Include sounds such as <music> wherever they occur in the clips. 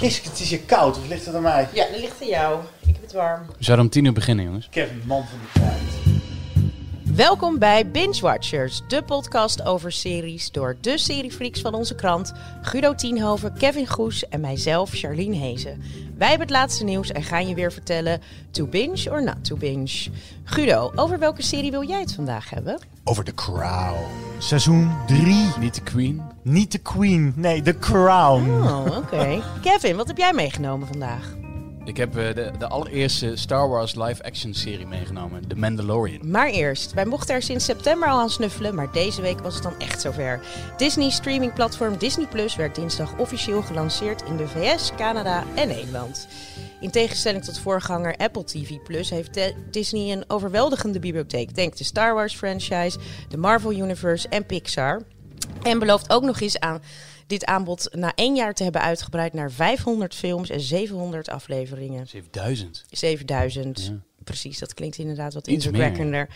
Jezus, het is hier koud. Of ligt het aan mij? Ja, dat ligt aan jou. Ik heb het warm. We zouden om tien uur beginnen, jongens. Kevin, man van de tijd. Welkom bij Binge Watchers, de podcast over series door de seriefreaks van onze krant, Guido Tienhoven, Kevin Goes en mijzelf, Charlene Hezen. Wij hebben het laatste nieuws en gaan je weer vertellen to binge or not to binge. Guido, over welke serie wil jij het vandaag hebben? Over The Crown. Seizoen 3. Niet de Queen. Niet de Queen, nee, The Crown. Oh, oké. Kevin, wat heb jij meegenomen vandaag? Ik heb eh, de, de allereerste Star Wars live-action serie meegenomen, The Mandalorian. Maar eerst, wij mochten er sinds september al aan snuffelen, maar deze week was het dan echt zover. Disney streamingplatform Disney Plus werd dinsdag officieel gelanceerd in de VS, Canada en Nederland. In tegenstelling tot voorganger Apple TV Plus heeft Disney een overweldigende bibliotheek. Denk de Star Wars franchise, de Marvel Universe en Pixar. En belooft ook nog eens aan dit aanbod na één jaar te hebben uitgebreid naar 500 films en 700 afleveringen. 7000. 7000. Ja. Precies, dat klinkt inderdaad wat indrukwekkender.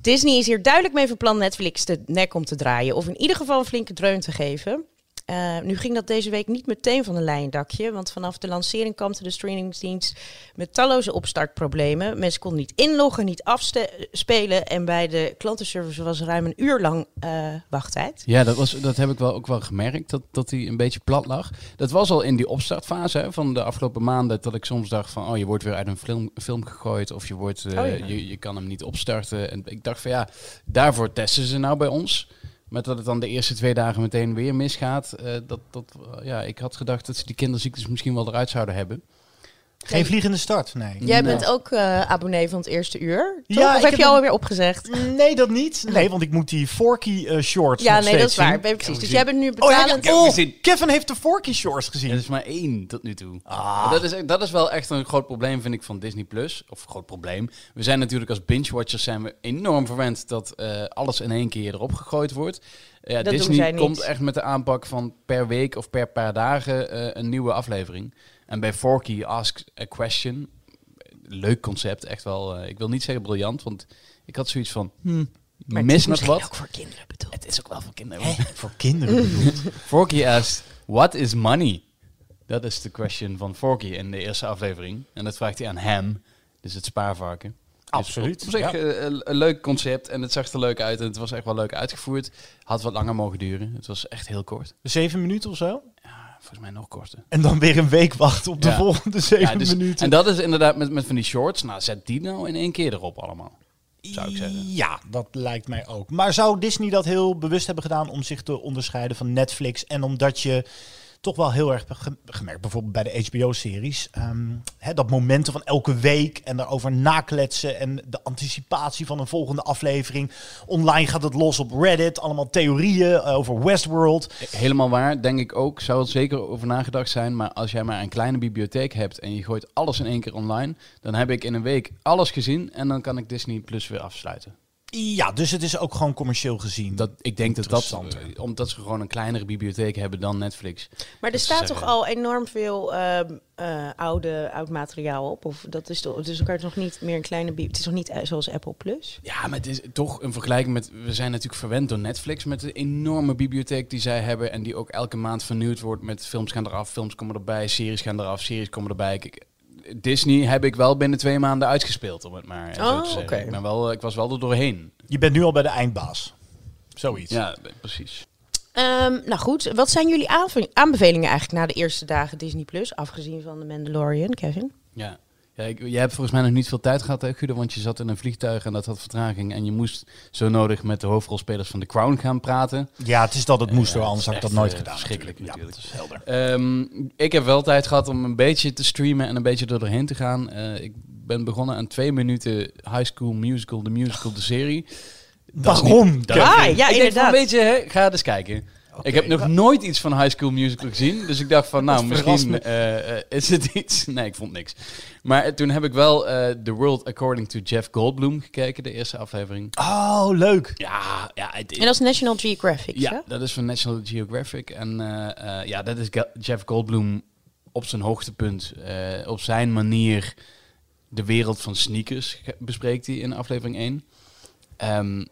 Disney is hier duidelijk mee van plan Netflix de nek om te draaien. Of in ieder geval een flinke dreun te geven. Eh, nu ging dat deze week niet meteen van een leien dakje. Want vanaf de lancering kampte de streamingsdienst met talloze opstartproblemen. Mensen konden niet inloggen, niet afspelen. En bij de klantenservice was ruim een uur lang eh, wachttijd. Ja, dat, was, dat heb ik wel ook wel gemerkt, dat, dat die een beetje plat lag. Dat was al in die opstartfase hè, van de afgelopen maanden, dat ik soms dacht van, oh, je wordt weer uit een film, film gegooid of je, wordt, eh, Oh ja. je, je kan hem niet opstarten. En ik dacht van, ja, daarvoor testen ze nou bij ons. Met dat het dan de eerste twee dagen meteen weer misgaat. eh, dat, dat, eh, ja, ik had gedacht dat ze die kinderziektes misschien wel eruit zouden hebben. Geen vliegende start, nee. Jij Nee. bent ook eh, abonnee van het eerste uur. Toch? Ja, of heb je alweer opgezegd? Nee, dat niet. Nee, want ik moet die Forky eh, shorts Ja, nog nee, dat is waar. Ben precies. Dus jij bent nu Oh, ja, betalend. ja, heb oh, gezien. Kevin heeft de Forky shorts gezien. Er is maar één tot nu toe. Ah. Dat, is, dat is wel echt een groot probleem, vind ik, van Disney Plus. Of groot probleem. We zijn natuurlijk als binge-watchers zijn we enorm verwend dat eh, alles in één keer erop gegooid wordt. Ja, Dat doen zij Disney niet. komt echt met de aanpak van per week of per paar dagen eh, een nieuwe aflevering. En bij Forky Ask a Question, leuk concept, echt wel. eh, ik wil niet zeggen briljant, want ik had zoiets van, hmm, Maar het mis nog wat. ook voor kinderen bedoeld. Het is ook wel voor kinderen. Hè? Voor kinderen bedoeld. <laughs> Forky asks, what is money? Dat is de question van Forky in de eerste aflevering. En dat vraagt hij aan hem, dus het spaarvarken. Dus Absoluut, op zich ja. eh, een, een leuk concept en het zag er leuk uit en het was echt wel leuk uitgevoerd. Had wat langer mogen duren. Het was echt heel kort. Zeven minuten of zo. Ja, volgens mij nog korter. En dan weer een week wachten op de Ja. volgende zeven Ja, dus- minuten. En dat is inderdaad met, met van die shorts. Nou, zet die nou in één keer erop allemaal. Zou ik zeggen. Ja, dat lijkt mij ook. Maar zou Disney dat heel bewust hebben gedaan om zich te onderscheiden van Netflix? En omdat je toch wel heel erg gemerkt, bijvoorbeeld bij de HBO-series, ehm, dat momenten van elke week en daarover nakletsen en de anticipatie van een volgende aflevering. Online gaat het los op Reddit, allemaal theorieën eh, over Westworld. Helemaal waar, denk ik ook. Zou het zeker over nagedacht zijn. Maar als jij maar een kleine bibliotheek hebt en je gooit alles in één keer online, dan heb ik in een week alles gezien en dan kan ik Disney Plus weer afsluiten. Ja, dus het is ook gewoon commercieel gezien. Dat, ik denk dat dat, eh, omdat ze gewoon een kleinere bibliotheek hebben dan Netflix. Maar er Dat staat toch al enorm veel ehm, eh, oude, oud materiaal op? Of dat is toch, dus kan je nog niet meer een kleine... bi- Het is nog niet eh, zoals Apple Plus? Ja, maar het is toch een vergelijking met... We zijn natuurlijk verwend door Netflix met de enorme bibliotheek die zij hebben. En die ook elke maand vernieuwd wordt met films gaan eraf, films komen erbij, series gaan eraf, series komen erbij. Kijk, Disney heb ik wel binnen twee maanden uitgespeeld, om het maar zo Oh, te zeggen. oké. Ik, ben wel, ik was wel er doorheen. Je bent nu al bij de eindbaas. Zoiets. Ja, precies. Ehm, nou goed, wat zijn jullie aanbevelingen eigenlijk na de eerste dagen Disney Plus? Afgezien van The Mandalorian, Kevin? Ja. Ja, ik, jij hebt volgens mij nog niet veel tijd gehad, hè, Guido? Want je zat in een vliegtuig en dat had vertraging. En je moest zo nodig met de hoofdrolspelers van The Crown gaan praten. Ja, het is dat het moest Ja, hoor, anders had ik dat nooit eh, gedaan. verschrikkelijk Ja, natuurlijk. dat is helder. Ehm, ik heb wel tijd gehad om een beetje te streamen en een beetje er doorheen te gaan. Eh, ik ben begonnen aan twee minuten High School Musical, de musical, de serie. Dat Waarom? niet- dat- Ah, ja, ik denk van, inderdaad. weet je, hè, ga eens kijken. Ik heb nog nooit iets van High School Musical gezien. Dus ik dacht van, nou, misschien eh, eh, is het iets. <laughs> Nee, ik vond niks. Maar eh, toen heb ik wel eh The World According to Jeff Goldblum gekeken, de eerste aflevering. Oh, leuk. Ja, ja, het, En dat is National Geographic, ja, hè? dat is van National Geographic. En eh, eh, ja, dat is Jeff Goldblum op zijn hoogtepunt. eh, op zijn manier de wereld van sneakers bespreekt hij in aflevering 1. Ehm,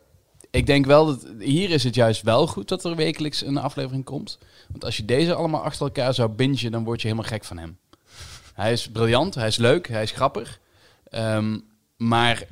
Ik denk wel dat hier is het juist wel goed dat er wekelijks een aflevering komt. Want als je deze allemaal achter elkaar zou bingen, dan word je helemaal gek van hem. Hij is briljant, hij is leuk, hij is grappig. Ehm, maar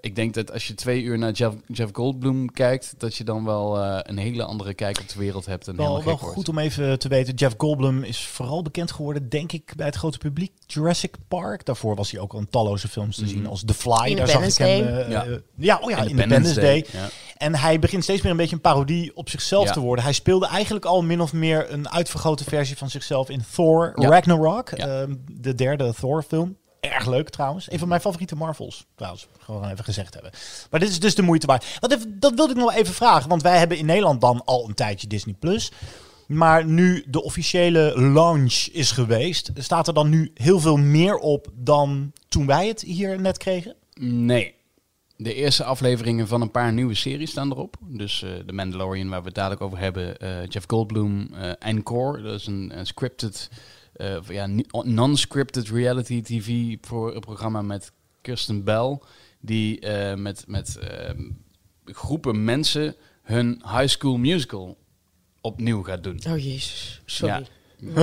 ik denk dat als je twee uur naar Jeff, Jeff Goldblum kijkt, dat je dan wel eh, een hele andere kijk op de wereld hebt. En Wel, wel wordt. goed om even te weten. Jeff Goldblum is vooral bekend geworden, denk ik, bij het grote publiek. Jurassic Park. Daarvoor was hij ook al in talloze films te Mhm. zien. Als The Fly. Daar zag ik hem. Eh, Ja. ja, oh ja, Independence, Day. Ja. En hij begint steeds meer een beetje een parodie op zichzelf Ja. te worden. Hij speelde eigenlijk al min of meer een uitvergrote versie van zichzelf in Thor Ja. Ragnarok. Ja. ehm, de derde Thor-film. Erg leuk trouwens. Een van mijn favoriete Marvels trouwens. Gewoon even gezegd hebben. Maar dit is dus de moeite waard. Dat wilde ik nog even vragen. Want wij hebben in Nederland dan al een tijdje Disney+. Plus. Maar nu de officiële launch is geweest, staat er dan nu heel veel meer op dan toen wij het hier net kregen? Nee. De eerste afleveringen van een paar nieuwe series staan erop. Dus eh The Mandalorian, waar we het dadelijk over hebben. eh, Jeff Goldblum, eh Encore. Dat is een scripted, eh, of ja, non-scripted reality tv pro programma met Kirsten Bell. Die eh, met, met ehm, groepen mensen hun high school musical opnieuw gaat doen. Oh jezus, sorry. Ja. <laughs>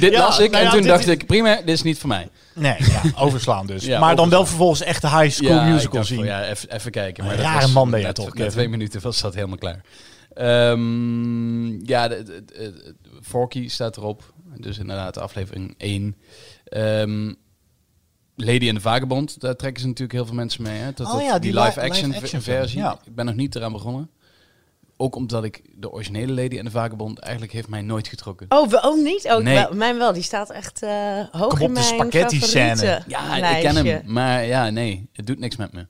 Dit Ja, las ik nou ja, en toen dacht is- ik, prima, dit is niet voor mij. Nee, ja, <laughs> overslaan dus. Ja, maar dan wel vervolgens echt de high school musical zien. ja, even, even kijken. Maar Een dat was- man ben na- toch, Na twee minuten was dat helemaal klaar. Ehm, ja, de, de, de- de- Forky staat erop. Dus inderdaad, aflevering 1. Ehm, Lady en de Vagebond, daar trekken ze natuurlijk heel veel mensen mee. Hè? Dat, Oh ja, die die li- live-action versie. ja. Ik ben nog niet eraan begonnen. Ook omdat ik de originele Lady en de Vagebond eigenlijk heeft mij nooit getrokken. Oh, we- oh niet? Oh, Nee. wel, mijn wel. Die staat echt eh hoog Kom in op, de mijn spaghetti-scène. favoriete Ja, ik ken hem. Maar ja, nee, het doet niks met me.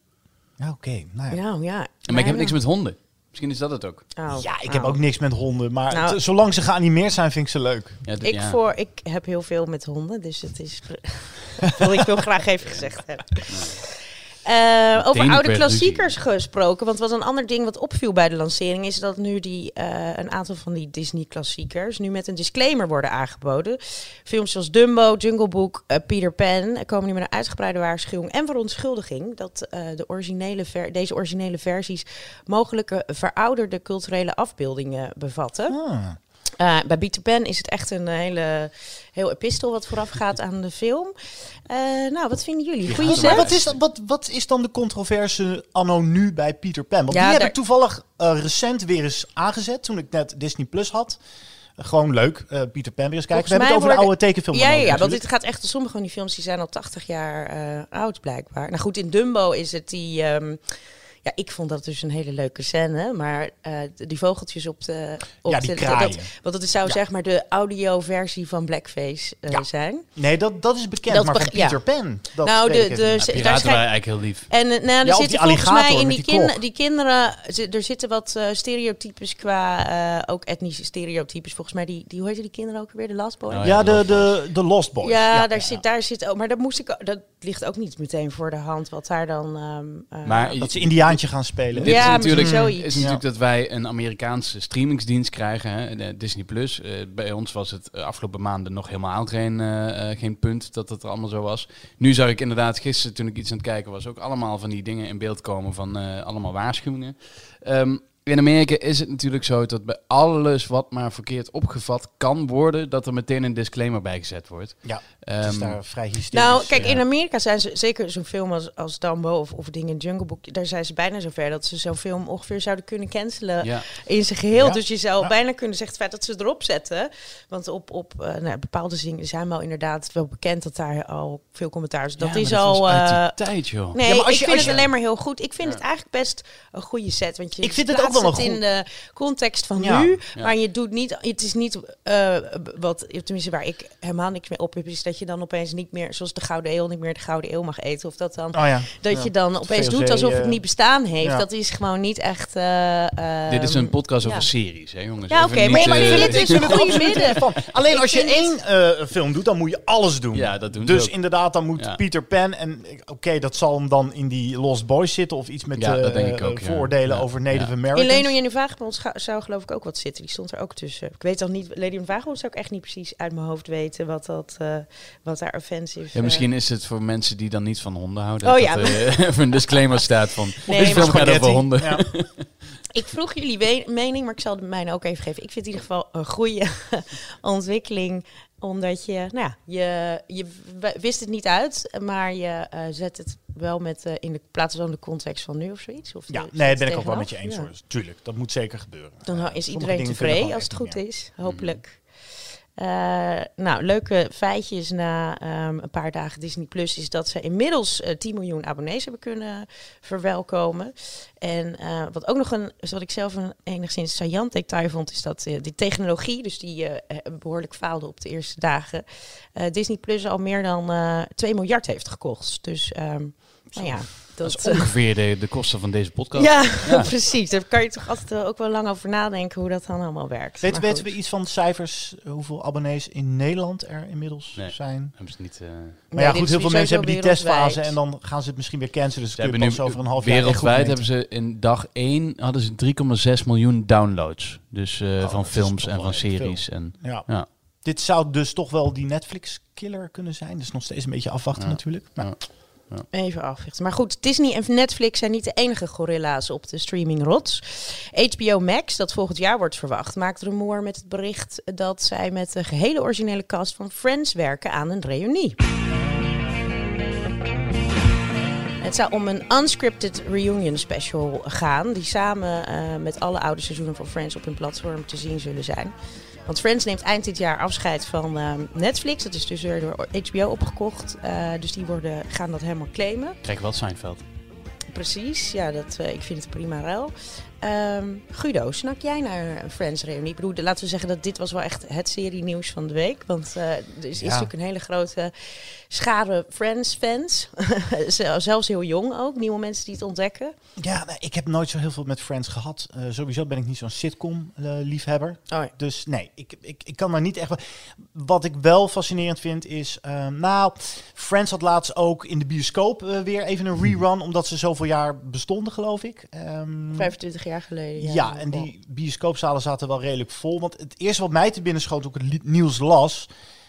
Ja, Oké, nou ja. Ja, ja. Maar ik heb niks met honden. Misschien is dat het ook. Oh, Ja, ik oh. heb ook niks met honden. Maar Nou- zolang ze geanimeerd zijn, vind ik ze leuk. Ja, Ik, ja. voor, ik heb heel veel met honden, dus het is... <laughs> wil ik wil graag even gezegd hebben. Eh, over oude per klassiekers gesproken. Want wat een ander ding wat opviel bij de lancering is dat nu die, eh, een aantal van die Disney-klassiekers nu met een disclaimer worden aangeboden. Films zoals Dumbo, Jungle Book, eh, Peter Pan komen nu met een uitgebreide waarschuwing en verontschuldiging dat de originele ver- deze originele versies mogelijke verouderde culturele afbeeldingen bevatten. Ah. Uh, bij Peter Pan is het echt een hele heel epistel wat vooraf gaat aan de film. Uh, nou, wat vinden jullie? Goeie zet? Maar wat is, wat, wat is dan de controverse anno nu bij Peter Pan? Want Ja, die heb ik toevallig eh, recent weer eens aangezet toen ik net Disney Plus had. Eh, gewoon leuk, eh Peter Pan weer eens kijken. Volgens We hebben het over de oude tekenfilm. Ja, ja, ja, want dit gaat echt. Sommige van die films die zijn al 80 jaar eh, oud, blijkbaar. Nou goed, in Dumbo is het die. ehm, ja, ik vond dat dus een hele leuke scène. Maar eh, die vogeltjes op de. Op Ja, die de, kraaien. Dat, want dat is, zou Ja. zeg maar de audio-versie van Blackface eh, Ja. zijn. Nee, dat, dat is bekend, Dat maar van. Peter Pan. Dat Nou, de- de- daar schijnt- waren eigenlijk heel lief. En eh, nou, er zitten volgens mij in die, die kin- die kinderen, er zitten wat eh, stereotypes qua, eh, ook etnische stereotypes. Volgens mij, die, die, hoe heet die kinderen ook weer? De Last Boy? Oh, ja, ja, de, Lost de, de Lost Boys. Ja, daar, Zit, daar zit ook. Maar dat moest ik. Dat ligt ook niet meteen voor de hand. Wat daar dan. ehm, eh, Maar Dat ze Gaan spelen. Dit Ja, is natuurlijk, zoiets. is natuurlijk dat wij een Amerikaanse streamingsdienst krijgen, hè, de Disney Plus. Eh, bij ons was het eh, afgelopen maanden nog helemaal geen, eh, geen punt dat het er allemaal zo was. Nu zag ik inderdaad gisteren, toen ik iets aan het kijken was, ook allemaal van die dingen in beeld komen van eh, allemaal waarschuwingen. Ehm, in Amerika is het natuurlijk zo dat bij alles wat maar verkeerd opgevat kan worden, dat er meteen een disclaimer bij gezet wordt. Ja, het is Ehm, daar vrij hysterisch. Nou, kijk, ja. in Amerika zijn ze zeker zo'n film als, als Dumbo of, of dingen in Jungle Book. Daar zijn ze bijna zover dat ze zo'n film ongeveer zouden kunnen cancelen ja. in zijn geheel. Ja. Dus je zou Ja. bijna kunnen zeggen, het feit dat ze erop zetten. Want op, op eh, nou, bepaalde dingen zijn wel inderdaad wel bekend dat daar al veel commentaar is. Dat Ja, is maar al. eh, die tijd, joh. Nee, Ja, maar als ik je- vind als het je- alleen maar heel goed. Ik vind het eigenlijk best een goede set. Want je Ik vind het ook plaatst wel het in de context van Ja. nu. Ja. Maar je doet niet... Het is niet eh, wat... Tenminste, waar ik helemaal niks mee op heb... is dat je dan opeens niet meer... zoals de Gouden Eeuw niet meer de Gouden Eeuw mag eten. Of dat dan... Oh ja. Dat Ja. je dan opeens VOC, doet alsof het niet bestaan heeft. ja. Dat is gewoon niet echt... eh, Dit is ehm, een podcast over ja. series, hè jongens. Ja, oké, maar- eh, het dus <laughs> een goede midden. van. Alleen Ik als je één eh, film doet, dan moet je alles doen. Ja, dat doen Dus ook. inderdaad, dan moet Ja. Peter Pan en oké, dat zal hem dan in die Lost Boys zitten of iets met Ja, dat denk ik ook, ja. vooroordelen Ja. over Native Ja. Americans. Americans. Leno Jenny scha- zou geloof ik ook wat zitten. Die stond er ook tussen. Ik weet dan niet, Lady Jenny Vagebond zou ik echt niet precies uit mijn hoofd weten wat, dat, eh, wat daar offensive... Ja, misschien is het voor mensen die dan niet van honden houden. Oh dat ja. er eh, <laughs> even een disclaimer staat van. Nee, deze maar film gaat over honden. Ja. <laughs> Ik vroeg jullie mening, maar ik zal de mijne ook even geven. Ik vind het in ieder geval een goede <laughs> ontwikkeling. Omdat je, nou ja, je, je wist het niet uit, maar je eh, zet het wel met eh, in de plaats van de context van nu of zoiets. Of Ja, nee, zet ben ik ook wel met je eens Ja. hoor. Tuurlijk, dat moet zeker gebeuren. Dan Eh, is iedereen tevreden als het goed is, hopelijk. Eh, nou, leuke feitjes na ehm, een paar dagen Disney Plus is dat ze inmiddels eh 10 miljoen abonnees hebben kunnen verwelkomen. En eh, wat ook nog een, wat ik zelf een enigszins saillant detail vond, is dat eh, die technologie, dus die eh, eh, behoorlijk faalde op de eerste dagen, eh, Disney Plus al meer dan eh 2 miljard heeft gekost. Dus ehm, nou ja, Dat dat, is ongeveer de, de kosten van deze podcast. ja, Ja. <laughs> precies. Daar kan je toch altijd ook wel lang over nadenken hoe dat dan allemaal werkt. Weet, weten we iets van de cijfers, eh, hoeveel abonnees in Nederland er inmiddels Nee. zijn? Hebben ze niet, eh, Maar Nee, ja, goed, heel veel mensen hebben die testfase en dan gaan ze het misschien weer cancelen. Dus ze hebben nu over een half jaar wereldwijd hebben ze in dag 1 hadden ze 3,6 miljoen downloads. Dus eh, Oh, van films en van series. En. Ja. ja. Dit zou dus toch wel die Netflix-killer kunnen zijn. Dus nog steeds een beetje afwachten Ja. natuurlijk. Maar, Ja. Even afwachten. Maar goed, Disney en Netflix zijn niet de enige gorilla's op de streaming-rots. HBO Max, dat volgend jaar wordt verwacht, maakt rumoer met het bericht dat zij met de gehele originele cast van Friends werken aan een reunie. Het zou om een unscripted reunion special gaan, die samen eh, met alle oude seizoenen van Friends op hun platform te zien zullen zijn. Want Friends neemt eind dit jaar afscheid van ehm, Netflix. Dat is dus weer door HBO opgekocht. Eh, dus die worden, gaan dat helemaal claimen. Krijg wel Seinfeld. Precies, ja, dat, eh, ik vind het prima ruil. Ehm, Guido, snak jij naar Friends reunie? Ik bedoel, laten we zeggen dat dit was wel echt het serie nieuws van de week. Want eh, er is, Ja. natuurlijk een hele grote schare Friends-fans. <laughs> Zel- Zelfs heel jong ook, nieuwe mensen die het ontdekken. ja, nee, ik heb nooit zo heel veel met Friends gehad. Eh, sowieso ben ik niet zo'n sitcom-liefhebber. Oh ja. Dus nee, ik, ik, ik kan daar niet echt... Wat ik wel fascinerend vind is... eh, nou, Friends had laatst ook in de bioscoop eh, weer even een rerun... omdat ze zoveel jaar bestonden, geloof ik. Ehm, 25 jaar geleden. Ja, Ja, en die bioscoopzalen zaten wel redelijk vol. Want het eerste wat mij te binnen schoot toen ik het nieuws las...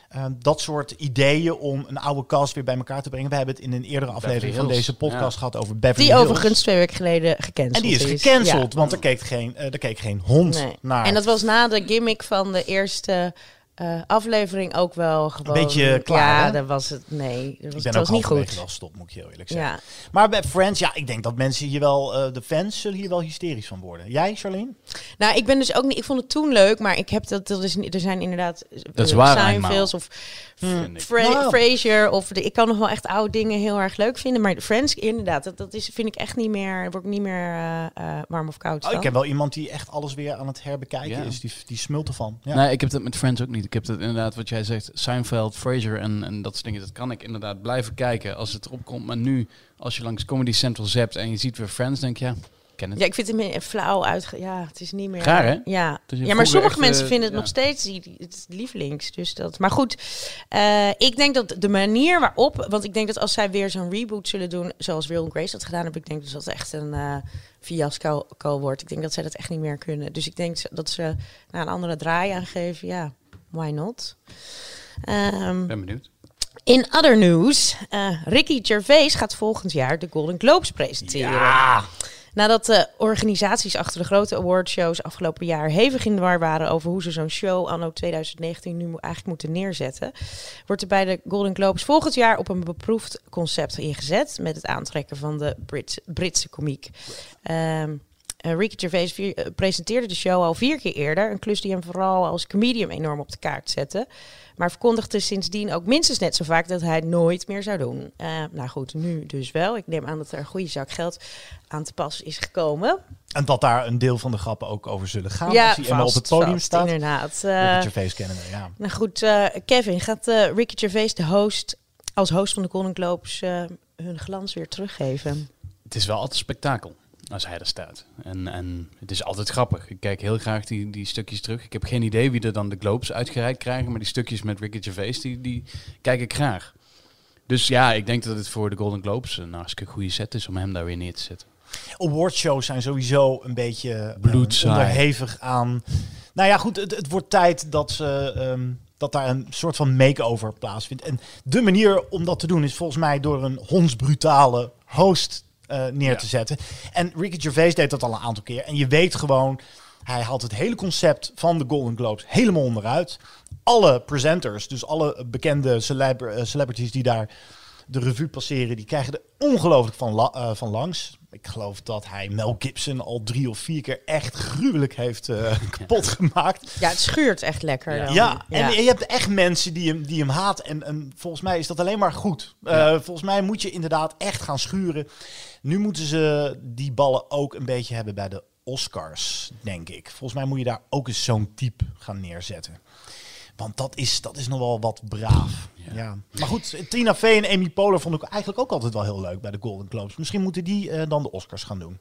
eh, dat soort ideeën om een oude cast weer bij elkaar te brengen. We hebben het in een eerdere aflevering van deze podcast ja. gehad over Beverly Die Hills. overigens twee weken geleden gecanceld En die is gecanceld, Ja. want er keek geen, eh, er keek geen hond Nee. naar. En dat was na de gimmick van de eerste eh, aflevering ook wel gewoon... beetje klaar, Ja, dat was het. Nee, dat was, ik ben ook niet goed. wel stop, moet ik je heel eerlijk zeggen. Ja. Maar bij Friends, ja, ik denk dat mensen hier wel, eh, de fans zullen hier wel hysterisch van worden. Jij, Charlene? Nou, ik ben dus ook niet. Ik vond het toen leuk, maar ik heb dat. dat is, niet- er zijn inderdaad. Dat is eh, waar Seinfeld of. Fra Nou. Frasier of de, ik kan nog wel echt oude dingen heel erg leuk vinden, maar Friends inderdaad, dat, dat is vind ik echt niet meer. Word ik niet meer eh, eh, warm of koud Oh, ik heb wel iemand die echt alles weer aan het herbekijken Ja. is. Die, die smult ervan. Ja. Nee, ik heb dat met Friends ook niet. Ik heb dat inderdaad, wat jij zegt, Seinfeld, Frasier en, en dat soort dingen. Dat kan ik inderdaad blijven kijken als het erop komt. Maar nu, als je langs Comedy Central zapt en je ziet weer Friends, denk je, ja, ik ken het. Ja, ik vind het meer flauw uit. Ja, het is niet meer. Raar, hè? Ja, Dus ja maar sommige echt, mensen eh, vinden het ja. nog steeds die, het lievelings. Dus dat. Maar goed, eh, ik denk dat de manier waarop, want ik denk dat als zij weer zo'n reboot zullen doen, zoals Will and Grace dat gedaan hebben, ik denk dus dat het echt een eh fiasco wordt. Ik denk dat zij dat echt niet meer kunnen. Dus ik denk dat ze naar een andere draai aangeven. Ja, why not? Ehm, ben benieuwd. in other news, eh, Ricky Gervais gaat volgend jaar de Golden Globes presenteren. Ja. Nadat de organisaties achter de grote awardshows afgelopen jaar hevig in de war waren over hoe ze zo'n show anno 2019 nu eigenlijk moeten neerzetten, wordt er bij de Golden Globes volgend jaar op een beproefd concept ingezet met het aantrekken van de Brit- Britse komiek. Eh, Ricky Gervais vier- eh, presenteerde de show al vier keer eerder, een klus die hem vooral als comedian enorm op de kaart zette. Maar verkondigde sindsdien ook minstens net zo vaak dat hij het nooit meer zou doen. Eh, nou goed, nu dus wel. Ik neem aan dat er een goede zak geld aan te pas is gekomen. En dat daar een deel van de grappen ook over zullen gaan. ja, als hij op het podium vast, staat. Inderdaad. Ricky Eh, Gervais kennen we, ja. nou goed, eh, Kevin, gaat eh, Ricky Gervais de host, als host van de Golden Globes eh, hun glans weer teruggeven? Het is wel altijd spektakel als hij er staat. En, en het is altijd grappig. Ik kijk heel graag die, die stukjes terug. Ik heb geen idee wie er dan de Globes uitgereikt krijgen, maar die stukjes met Ricky Gervais, die, die kijk ik graag. Dus ja, ik denk dat het voor de Golden Globes een hartstikke goede set is om hem daar weer neer te zetten. Awardshows zijn sowieso een beetje eh, Bloedsaai. onderhevig aan. Nou ja, goed, het, het wordt tijd dat ze. ehm, dat daar een soort van make-over plaatsvindt. En de manier om dat te doen is volgens mij door een hondsbrutale host eh, neer Ja. te zetten. En Ricky Gervais deed dat al een aantal keer. En je weet gewoon, hij haalt het hele concept van de Golden Globes helemaal onderuit. Alle presenters, dus alle bekende eh, celebrities die daar de revue passeren, die krijgen er ongelooflijk van, la- eh, van langs. Ik geloof dat hij Mel Gibson al drie of vier keer echt gruwelijk heeft eh, <laughs> kapot gemaakt. Ja, het schuurt echt lekker. Ja. en je hebt echt mensen die hem, die hem haat. En, en volgens mij is dat alleen maar goed. Eh, volgens mij moet je inderdaad echt gaan schuren. Nu moeten ze die ballen ook een beetje hebben bij de Oscars, denk ik. Volgens mij moet je daar ook eens zo'n type gaan neerzetten. Want dat is, dat is nog wel wat braaf. Ja. Maar goed, Tina Fey en Amy Poehler vond ik eigenlijk ook altijd wel heel leuk bij de Golden Globes. Misschien moeten die eh, dan de Oscars gaan doen.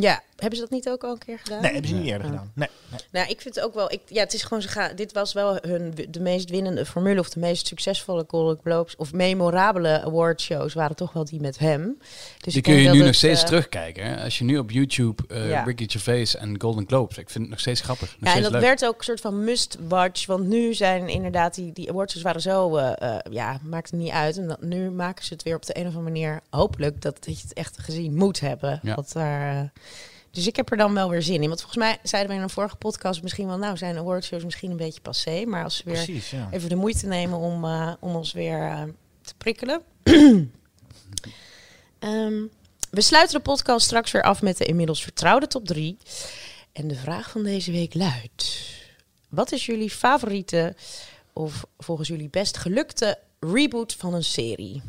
Ja, hebben ze dat niet ook al een keer gedaan? Nee, hebben ze niet eerder gedaan. Nee, nee. Nou, ik vind het ook wel. Ik, ja, het is gewoon. Ze gaan, dit was wel hun de meest winnende formule of de meest succesvolle Golden Globes of memorabele awardshows waren toch wel die met hem. Dus Die ik kun je nu het, nog steeds eh, terugkijken. Hè? Als je nu op YouTube eh, Ja. Ricky Gervais en Golden Globes. Ik vind het nog steeds grappig. Nog Ja, en dat leuk. werd ook een soort van must-watch. Want nu zijn inderdaad die, die awards waren zo... eh, eh, ja, maakt het niet uit. En dat, nu maken ze het weer op de een of andere manier... hopelijk dat, dat je het echt gezien moet hebben. Ja. Wat daar, dus ik heb er dan wel weer zin in. Want volgens mij zeiden we in een vorige podcast misschien wel... nou, zijn awardshows misschien een beetje passé. Maar als ze weer Precies, ja. even de moeite nemen om, eh, om ons weer eh, te prikkelen. <clears throat> Ehm, we sluiten de podcast straks weer af met de inmiddels vertrouwde top 3. En de vraag van deze week luidt: Wat is jullie favoriete of volgens jullie best gelukte reboot van een serie?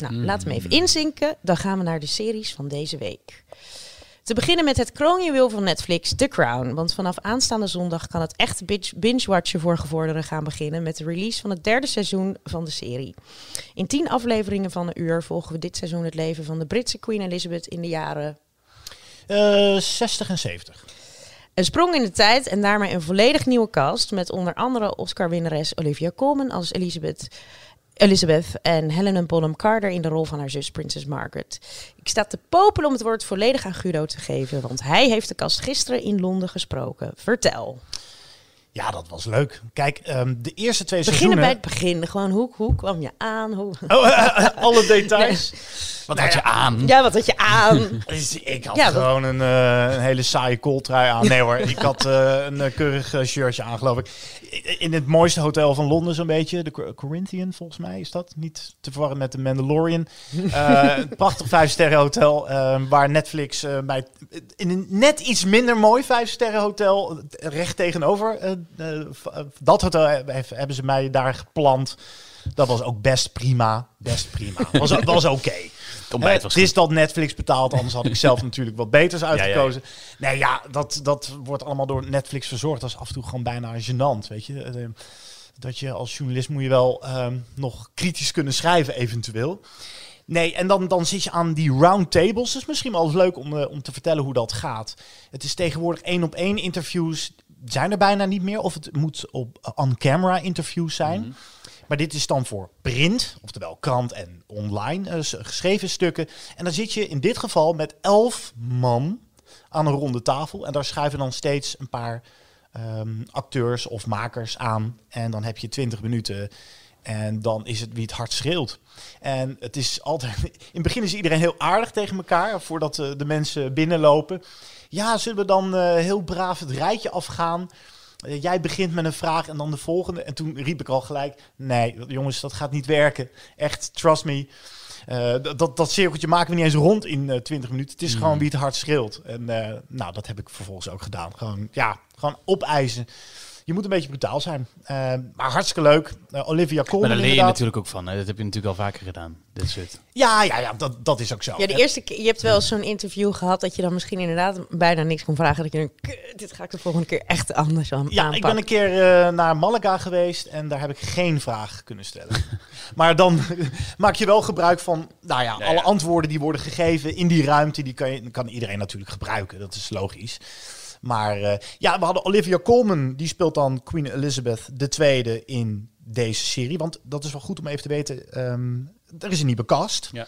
Nou, laat hem even inzinken. Dan gaan we naar de series van deze week. Te beginnen met het kroonjuweel van Netflix, The Crown. Want vanaf aanstaande zondag kan het echte binge- binge-watchen voor gevorderden gaan beginnen... met de release van het derde seizoen van de serie. In tien afleveringen van een uur volgen we dit seizoen het leven van de Britse Queen Elizabeth in de jaren... Eh, 60 en 70. Een sprong in de tijd en daarmee een volledig nieuwe cast... met onder andere Oscar-winnares Olivia Colman als Elizabeth... Elizabeth en Helena Bonham Carter in de rol van haar zus Princess Margaret. Ik sta te popelen om het woord volledig aan Guido te geven, want hij heeft de kast gisteren in Londen gesproken. Vertel. Ja, dat was leuk. Kijk, ehm, de eerste twee Beginnen bij seizoenen... het begin. Gewoon hoe, hoe kwam je aan? Hoe... <laughs> Oh, <laughs> alle details. Wat had je aan? Ja, wat had je aan? <laughs> Dus Ik had Ja, gewoon een, eh, een hele saaie kooltrui aan. Nee hoor, ik had eh, een eh, keurig shirtje aan, geloof ik. In het mooiste hotel van Londen zo'n beetje. De Cor- Corinthian, volgens mij is dat. Niet te verwarren met de Mandalorian. Een prachtig vijf sterren hotel. eh, waar Netflix bij... In een net iets minder mooi vijf sterren hotel. Recht tegenover. Eh, eh, eh, dat hotel he- hebben ze mij daar gepland. Dat was ook best prima. Best prima. Was, was oké. <laughs> Het ontbijt was het is dat Netflix betaalt, anders had ik zelf <laughs> natuurlijk wat beters uitgekozen. Nee, ja, dat, dat wordt allemaal door Netflix verzorgd. Dat is af en toe gewoon bijna gênant, weet je. Eh, Dat je als journalist moet je wel ehm, nog kritisch kunnen schrijven, eventueel. Nee, en dan, dan zit je aan die round tables. Dat is misschien wel eens leuk om, eh, om te vertellen hoe dat gaat. Het is tegenwoordig één op één interviews. Zijn er bijna niet meer. Of het moet op on-camera interviews zijn. Maar dit is dan voor print, oftewel krant en online eh, geschreven stukken. En dan zit je in dit geval met elf man aan een ronde tafel. En daar schuiven dan steeds een paar ehm, acteurs of makers aan. En dan heb je twintig minuten. En dan is het wie het hard schreeuwt. En het is altijd. <laughs> In het begin is iedereen heel aardig tegen elkaar. Voordat eh, de mensen binnenlopen. Ja, zullen we dan eh, heel braaf het rijtje afgaan? Eh, jij begint met een vraag en dan de volgende. En toen riep ik al gelijk: nee, jongens, dat gaat niet werken. Echt, trust me. Eh, dat- dat, cirkeltje maken we niet eens rond in eh 20 minuten. Het is gewoon wie het hard schreeuwt. En nou, dat heb ik vervolgens ook gedaan. Gewoon, ja, gewoon opeisen. Je moet een beetje brutaal zijn. Eh, maar hartstikke leuk. Eh, Olivia Maar Colman daar leer je inderdaad. natuurlijk ook van. Hè? Dat heb je natuurlijk al vaker gedaan. Dit soort. Ja, ja, ja dat, dat is ook zo. Ja, de eerste keer, je hebt wel zo'n interview gehad dat je dan misschien inderdaad bijna niks kon vragen. Dat je denkt, "Kut, dit ga ik de volgende keer echt anders aan Ja, ik ben een keer eh, naar Malaga geweest en daar heb ik geen vraag kunnen stellen. <laughs> maar dan <laughs> maak je wel gebruik van, nou ja, Ja, alle ja. antwoorden die worden gegeven in die ruimte, die kan, je, kan iedereen natuurlijk gebruiken. Dat is logisch. Maar eh, ja, we hadden Olivia Colman, die speelt dan Queen Elizabeth II in deze serie. Want dat is wel goed om even te weten, ehm, er is een nieuwe cast. Ja.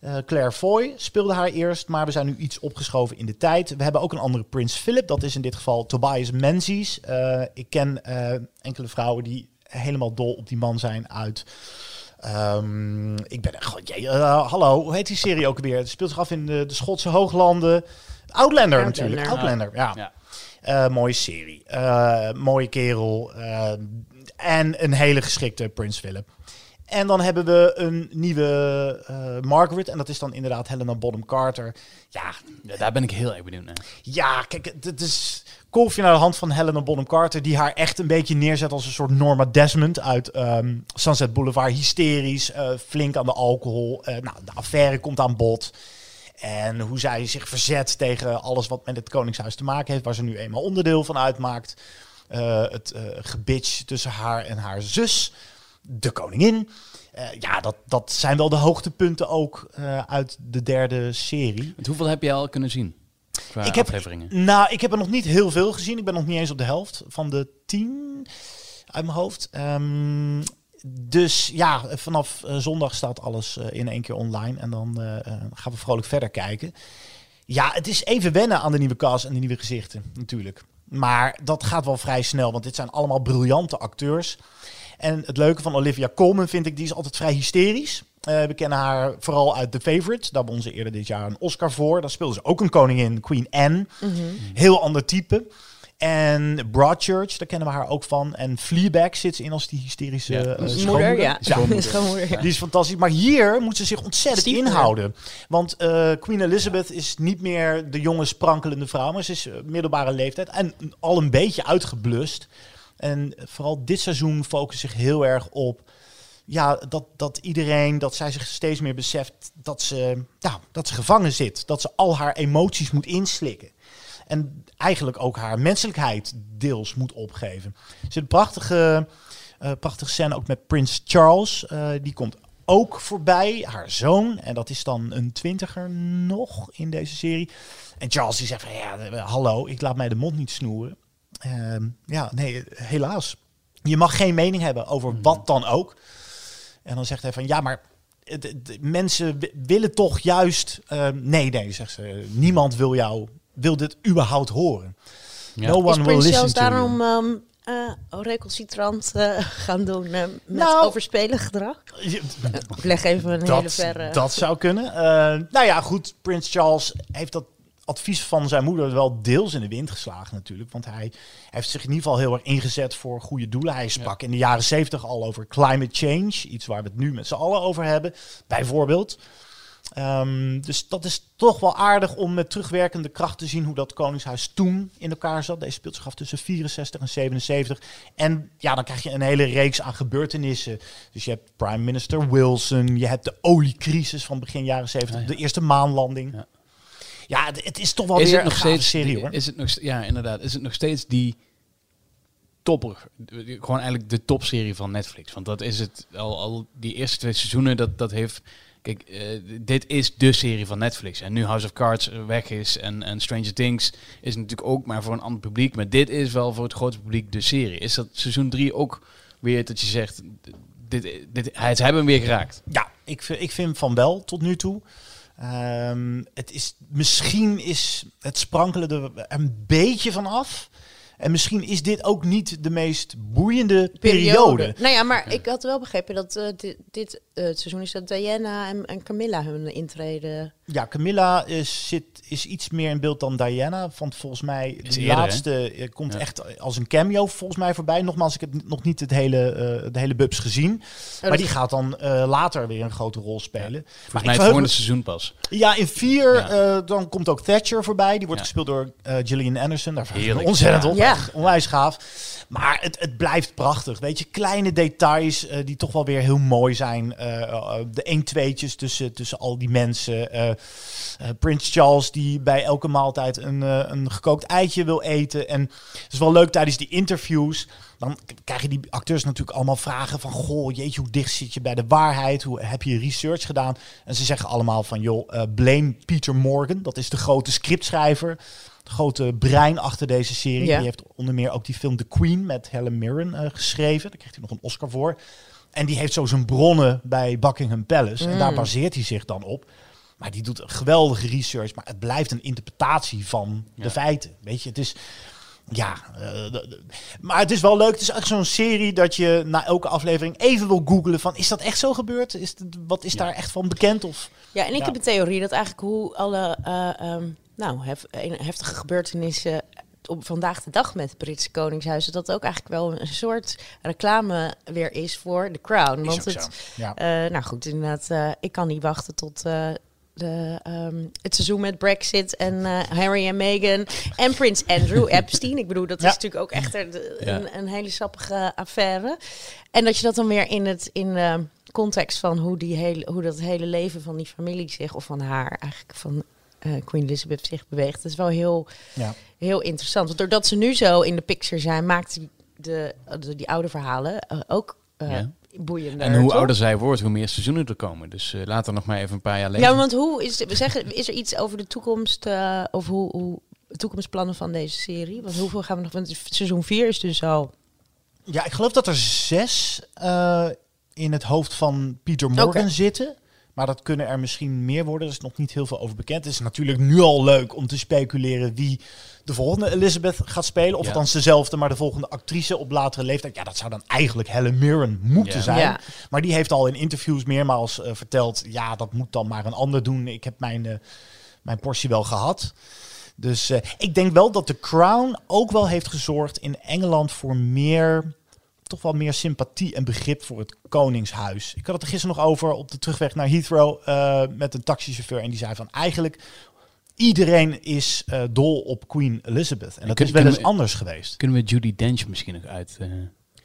Eh, Claire Foy speelde haar eerst, maar we zijn nu iets opgeschoven in de tijd. We hebben ook een andere Prins Philip, dat is in dit geval Tobias Menzies. Eh, ik ken enkele vrouwen die helemaal dol op die man zijn uit... ehm, ik ben echt... hallo, hoe heet die serie ook weer? Het speelt zich af in de, de Schotse hooglanden. Outlander, Outlander. natuurlijk. Outlander, ja. Ja. Eh, mooie serie. Eh, mooie kerel. eh, en een hele geschikte Prins Philip. En dan hebben we een nieuwe eh, Margaret. En dat is dan inderdaad Helena Bonham Carter. Ja, Ja, daar ben ik heel erg benieuwd naar. ja kijk, het- is kolfje naar de hand van Helena Bonham Carter. Die haar echt een beetje neerzet als een soort Norma Desmond uit ehm, Sunset Boulevard. Hysterisch, eh, flink aan de alcohol. Eh, nou, de affaire komt aan bod. En hoe zij zich verzet tegen alles wat met het Koningshuis te maken heeft. Waar ze nu eenmaal onderdeel van uitmaakt. Eh, het eh gebitch tussen haar en haar zus, de koningin. Eh, ja, dat, dat zijn wel de hoogtepunten ook uit de derde serie. Hoeveel heb je al kunnen zien? Qua Ik heb-. Nou, ik heb er nog niet heel veel gezien. Ik ben nog niet eens op de helft van de tien uit mijn hoofd. Ehm, dus ja, vanaf eh, zondag staat alles eh, in één keer online. En dan eh, gaan we vrolijk verder kijken. Ja, het is even wennen aan de nieuwe cast en de nieuwe gezichten, natuurlijk. Maar dat gaat wel vrij snel, want dit zijn allemaal briljante acteurs. En het leuke van Olivia Colman vind ik, die is altijd vrij hysterisch. We kennen haar vooral uit The Favourite. Daar won ze eerder dit jaar een Oscar voor. Daar speelde ze ook een koningin, Queen Anne. Heel ander type. En Broadchurch, daar kennen we haar ook van. En Fleabag zit ze in als die hysterische Ja. eh, Moeder, schoonmoeder. ja. Schoonmoeder. <laughs> Schoonmoeder, ja. Die is fantastisch. Maar hier moet ze zich ontzettend Stiefmoeder. inhouden. Want eh, Queen Elizabeth is niet meer de jonge sprankelende vrouw. Maar ze is eh, middelbare leeftijd. En al een beetje uitgeblust. En vooral dit seizoen focust zich heel erg op... Ja, dat, dat iedereen, dat zij zich steeds meer beseft dat ze, ja, dat ze gevangen zit. Dat ze al haar emoties moet inslikken. En eigenlijk ook haar menselijkheid deels moet opgeven. Er zit een prachtige, eh, prachtige scène ook met Prins Charles. Eh, die komt ook voorbij, haar zoon. En dat is dan een twintiger nog in deze serie. En Charles die zegt van, ja, eh, hallo, ik laat mij de mond niet snoeren. Ehm, ja, nee, helaas. Je mag geen mening hebben over wat dan ook. En dan zegt hij van, ja, maar het- het- mensen wi- willen toch juist... ehm, nee, nee, zegt ze, niemand wil jou, wil dit überhaupt horen. Ja. No Is one will listen to you. daarom um, recalcitrant eh, gaan doen eh, met Nou. overspelig gedrag? Je- Ik leg even een hele dat, verre... dat zou kunnen. Eh, nou ja, goed. Prins Charles heeft dat advies van zijn moeder wel deels in de wind geslagen natuurlijk. Want hij heeft zich in ieder geval heel erg ingezet voor goede doelen. Hij sprak in de jaren zeventig al over climate change. Iets waar we het nu met z'n allen over hebben. Bijvoorbeeld. Ehm, dus dat is toch wel aardig om met terugwerkende kracht te zien hoe dat Koningshuis toen in elkaar zat. Deze speelt zich af tussen 64 en 77. En ja, dan krijg je een hele reeks aan gebeurtenissen. Dus je hebt Prime Minister Wilson, je hebt de oliecrisis van begin jaren 70, Ah, ja. de eerste maanlanding. Ja, Ja. het, het is toch wel Is weer het een nog gave steeds serie hoor. Is het nog, ja, inderdaad. Is het nog steeds die topper? Gewoon eigenlijk de topserie van Netflix. Want dat is het al, al die eerste twee seizoenen. Dat, dat heeft. Kijk, eh, dit is de serie van Netflix. En nu House of Cards weg is en, en Stranger Things is natuurlijk ook maar voor een ander publiek. Maar dit is wel voor het grote publiek de serie. Is dat seizoen 3 ook weer dat je zegt, dit, dit, hij, hebben hem weer geraakt? Ja, ik, ik vind van wel tot nu toe. Ehm, het is, misschien is het sprankelen er een beetje van af. En misschien is dit ook niet de meest boeiende periode. Nou ja, maar ik had wel begrepen dat eh, dit, dit eh, het seizoen is dat Diana en, en Camilla hun intreden. Ja, Camilla is, zit, is iets meer in beeld dan Diana. Want volgens mij, Is de eerder, laatste eh, komt Ja. echt als een cameo volgens mij voorbij. Nogmaals, ik heb nog niet het hele, eh, de hele bubs gezien. maar die gaat dan eh, later weer een grote rol spelen. Maar Volgens ik mij het volgende me- seizoen pas. Ja, in vier Ja. eh, dan komt ook Thatcher voorbij. Die wordt Ja. gespeeld door eh, Gillian Anderson. Daar Heerlijk. ontzettend Ja. op. Ja. Onwijs gaaf. Maar het, het blijft prachtig. Weet je, kleine details eh, die toch wel weer heel mooi zijn. Eh, eh, de 1-2'tjes tussen, tussen al die mensen. Eh eh, Prins Charles die bij elke maaltijd een, eh, een gekookt eitje wil eten. En het is wel leuk tijdens die interviews. Dan krijg je die acteurs natuurlijk allemaal vragen van... Goh, jeetje, hoe dicht zit je bij de waarheid? Hoe heb je research gedaan? En ze zeggen allemaal van, joh, blame Peter Morgan. Dat is de grote scriptschrijver. De grote brein achter deze serie. Ja. Die heeft onder meer ook die film The Queen met Helen Mirren geschreven. Daar kreeg hij nog een Oscar voor. En die heeft zo zijn bronnen bij Buckingham Palace. En Mm. daar baseert hij zich dan op. Maar die doet een geweldige research. Maar het blijft een interpretatie van Ja. de feiten. Weet je, het is... Ja, eh, maar het is wel leuk. Het is echt zo'n serie dat je na elke aflevering even wil googlen van... Is dat echt zo gebeurd? Is het, wat is Ja. daar echt van bekend? Of... Ja, en ik Ja. heb een theorie dat eigenlijk hoe alle eh, ehm, nou, hef- heftige gebeurtenissen op vandaag de dag met het Britse Koningshuis, dat ook eigenlijk wel een soort reclame weer is voor The Crown. Is Want ook het, zo. Ja. eh, nou goed, inderdaad, eh, ik kan niet wachten tot eh, de, ehm, het seizoen met Brexit en eh, Harry en Meghan en prins Andrew Epstein. Ik bedoel, dat Ja. is natuurlijk ook echt een, Ja. een, een hele sappige affaire. En dat je dat dan weer in het in de context van hoe, die hele, hoe dat hele leven van die familie zich, of van haar eigenlijk, van eh, Queen Elizabeth zich beweegt. Dat is wel heel, Ja. heel interessant. Want doordat ze nu zo in de picture zijn, maakt die, de, de, die oude verhalen eh, ook eh Ja. Boeiender. En hoe toch? ouder zij wordt, hoe meer seizoenen er komen. Dus eh laat er nog maar even een paar jaar leven. Ja, want hoe is, we zeggen, is er iets over de toekomst, eh, of hoe, hoe toekomstplannen van deze serie? Want hoeveel gaan we nog? Want seizoen 4 is dus al. Ja, ik geloof dat er zes eh, in het hoofd van Peter Morgan zitten. Maar dat kunnen er misschien meer worden. Er is nog niet heel veel over bekend. Het is natuurlijk nu al leuk om te speculeren wie de volgende Elizabeth gaat spelen. Of Ja. althans dezelfde, maar de volgende actrice op latere leeftijd. Ja, dat zou dan eigenlijk Helen Mirren moeten Ja. zijn. Ja. Maar die heeft al in interviews meermaals eh, verteld... ja, dat moet dan maar een ander doen. Ik heb mijn, eh, mijn portie wel gehad. Dus eh, ik denk wel dat de Crown ook wel heeft gezorgd in Engeland voor meer, toch wel meer sympathie en begrip voor het Koningshuis. Ik had het er gisteren nog over op de terugweg naar Heathrow eh, met een taxichauffeur en die zei van eigenlijk iedereen is eh, dol op Queen Elizabeth en dat is wel eens we- anders geweest. Kunnen we Judy Dench misschien nog uit eh,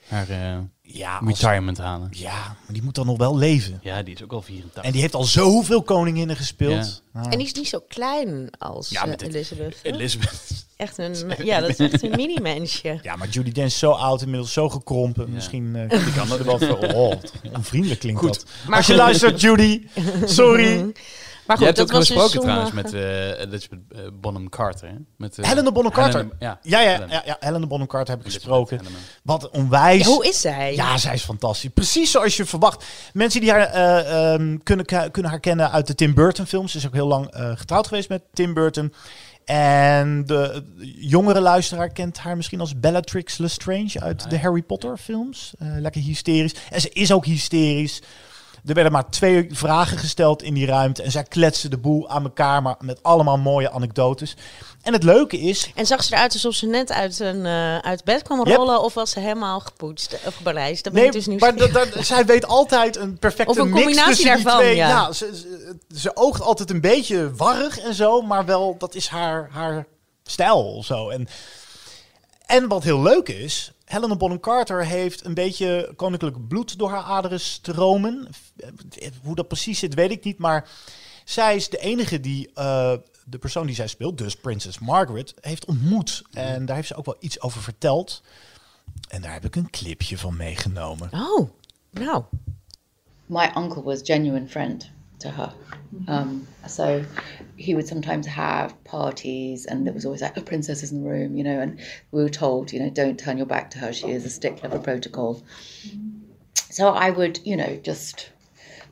haar eh, Ja, als- retirement halen? ja, maar die moet dan nog wel leven. Ja, die is ook al 84. En die heeft al zoveel koninginnen gespeeld. Nou, En die is niet zo klein als Ja, eh, Elizabeth. Elizabeth. Echt een, <laughs> ja, dat is echt een mini-mensje. Ja, maar Judy Dench is zo oud, inmiddels zo gekrompen. Ja. Misschien uh, <laughs> die kan er wel voor. Oh, onvriendelijk klinkt Goed. dat. Maar Als je luistert, Judy, sorry. <laughs> Maar Je goed, hebt dat ook was dus gesproken trouwens met eh, Elizabeth eh, Bonham Carter. Hè? Met, eh, Helena Bonham Carter. Helena- ja, Ja, ja, Helena. ja, ja, Helena Bonham Carter heb ik Elizabeth gesproken. Helena. Wat onwijs. Ja, hoe is zij? Ja, zij is fantastisch. Precies zoals je verwacht. Mensen die haar eh, ehm, kunnen, kunnen haar kennen uit de Tim Burton films. Ze is ook heel lang eh, getrouwd geweest met Tim Burton. En de jongere luisteraar kent haar misschien als Bellatrix Lestrange uit de. Harry Potter films. Eh, lekker hysterisch. En ze is ook hysterisch. Er werden maar twee vragen gesteld in die ruimte. En zij kletste de boel aan elkaar, maar met allemaal mooie anekdotes. En het leuke is, En zag ze eruit alsof ze net uit, een, eh, uit bed kwam Yep. rollen of was ze helemaal gepoetst of gebalijst? Dat ben Nee, ik dus niet maar dat, dat- zij weet altijd een perfecte Of een mix combinatie daarvan, twee. ja. ze, ze, ze oogt altijd een beetje warrig en zo, maar wel, dat is haar, haar stijl of zo. En, en wat heel leuk is, Helena Bonham Carter heeft een beetje koninklijk bloed door haar aderen stromen. Hoe dat precies zit, weet ik niet, maar zij is de enige die eh, de persoon die zij speelt, dus Prinses Margaret, heeft ontmoet. En daar heeft ze ook wel iets over verteld. En daar heb ik een clipje van meegenomen. Oh, nou. my uncle was genuine friend to her. Um, so he would sometimes have parties, and there was always like a princess is in the room, you know. And we were told, you know, don't turn your back to her. She is a stickler for protocol. So I would, you know, just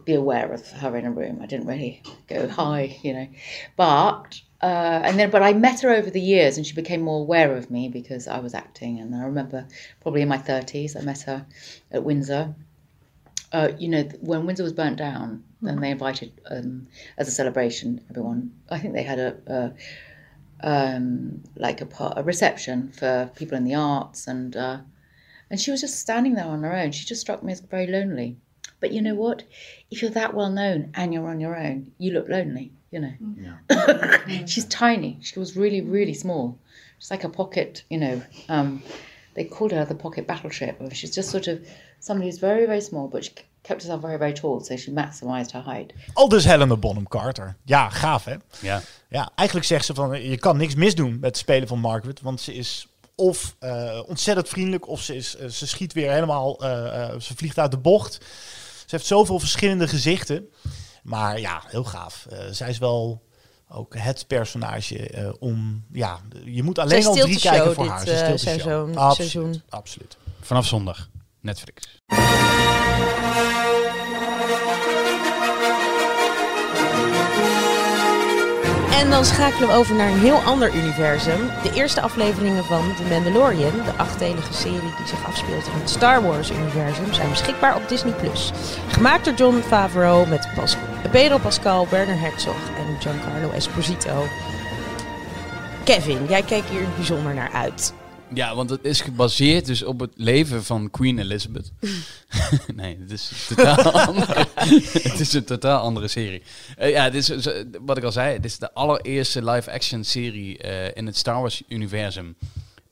be aware of her in a room. I didn't really go hi, you know, but. Uh, and then, but I met her over the years, and she became more aware of me because I was acting. And I remember, probably in my thirties, I met her at Windsor, uh, you know, when Windsor was burnt down, then they invited, um, as a celebration, everyone. I think they had a, a um, like a, part, a reception for people in the arts, and uh, and she was just standing there on her own. She just struck me as very lonely. But you know what? If you're that well known and you're on your own, you look lonely. You know. Yeah. <coughs> She's tiny. She was really, really small. She's like a pocket. You know. Um, they called her the pocket battleship. She's just sort of somebody who's very, very small, but she kept herself very, very tall, so she maximised her height. Al dus Helena Bonham Carter. Ja, gaaf hè? Ja. Ja, eigenlijk zegt ze van je kan niks misdoen met het spelen van Margaret, want ze is of eh, ontzettend vriendelijk of ze, is, eh, ze schiet weer helemaal, eh, eh, ze vliegt uit de bocht. Ze heeft zoveel verschillende gezichten. Maar ja, heel gaaf. Eh, zij is wel ook het personage eh, om, ja, je moet alleen al drie kijken voor dit, haar. Ze eh, Absoluut, seizoen. absoluut. Vanaf zondag. Netflix. En dan schakelen we over naar een heel ander universum. De eerste afleveringen van The Mandalorian, de achtdelige serie die zich afspeelt in het Star Wars-universum, zijn beschikbaar op Disney+. Gemaakt door John Favreau met Pedro Pascal, Werner Herzog en Giancarlo Esposito. Kevin, jij keek hier bijzonder naar uit. Ja, want het is gebaseerd dus op het leven van Queen Elizabeth. <laughs> nee, het is, totaal <laughs> andere, het is een totaal andere serie. Uh, ja, dit is, wat ik al zei, dit is de allereerste live-action serie uh, in het Star Wars-universum.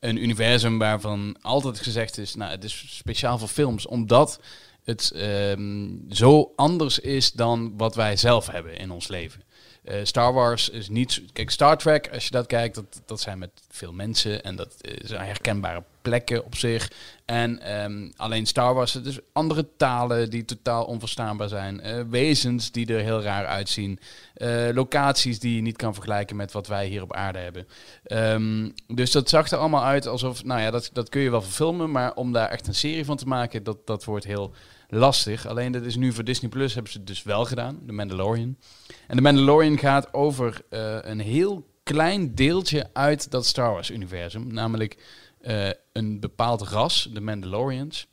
Een universum waarvan altijd gezegd is, nou, het is speciaal voor films, omdat het um, zo anders is dan wat wij zelf hebben in ons leven. Uh, Star Wars is niet. Kijk, Star Trek, als je dat kijkt, dat, dat zijn met veel mensen en dat zijn herkenbare plekken op zich. En um, alleen Star Wars, is andere talen die totaal onverstaanbaar zijn. Uh, wezens die er heel raar uitzien. Uh, locaties die je niet kan vergelijken met wat wij hier op aarde hebben. Um, dus dat zag er allemaal uit alsof, nou ja, dat, dat kun je wel verfilmen, maar om daar echt een serie van te maken, dat, dat wordt heel lastig. Alleen dat is nu voor Disney Plus hebben ze het dus wel gedaan, The Mandalorian. En The Mandalorian gaat over uh, een heel klein deeltje uit dat Star Wars universum, namelijk uh, een bepaald ras, de Mandalorians,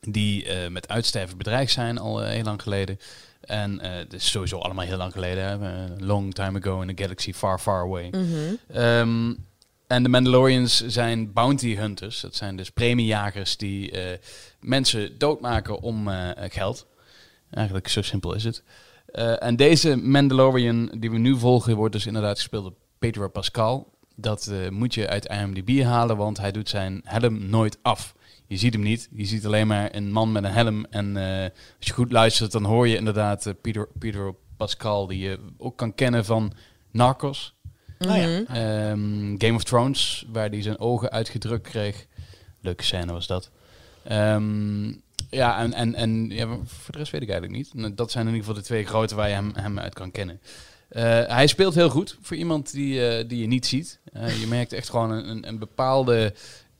die uh, met uitsterven bedreigd zijn al heel lang geleden. En het is sowieso allemaal heel lang geleden, hè? long time ago in a galaxy far, far away. Mm -hmm. um, en de Mandalorians zijn bounty hunters. Dat zijn dus premiejagers die uh, mensen doodmaken om uh, geld. Eigenlijk zo simpel is het. Uh, en deze Mandalorian die we nu volgen wordt dus inderdaad gespeeld door Pedro Pascal. Dat moet je uit IMDb halen, want hij doet zijn helm nooit af. Je ziet hem niet. Je ziet alleen maar een man met een helm. En als je goed luistert, dan hoor je inderdaad Pedro, Pedro Pascal, die je ook kan kennen van Narcos. Oh, ja. um, Game of Thrones, waar hij zijn ogen uitgedrukt kreeg. Leuke scène was dat. Um, ja, en, en, en ja, voor de rest weet ik eigenlijk niet. Dat zijn in ieder geval de twee grote waar je hem, hem uit kan kennen. Uh, hij speelt heel goed voor iemand die, uh, die je niet ziet. Uh, je merkt echt gewoon een, een bepaalde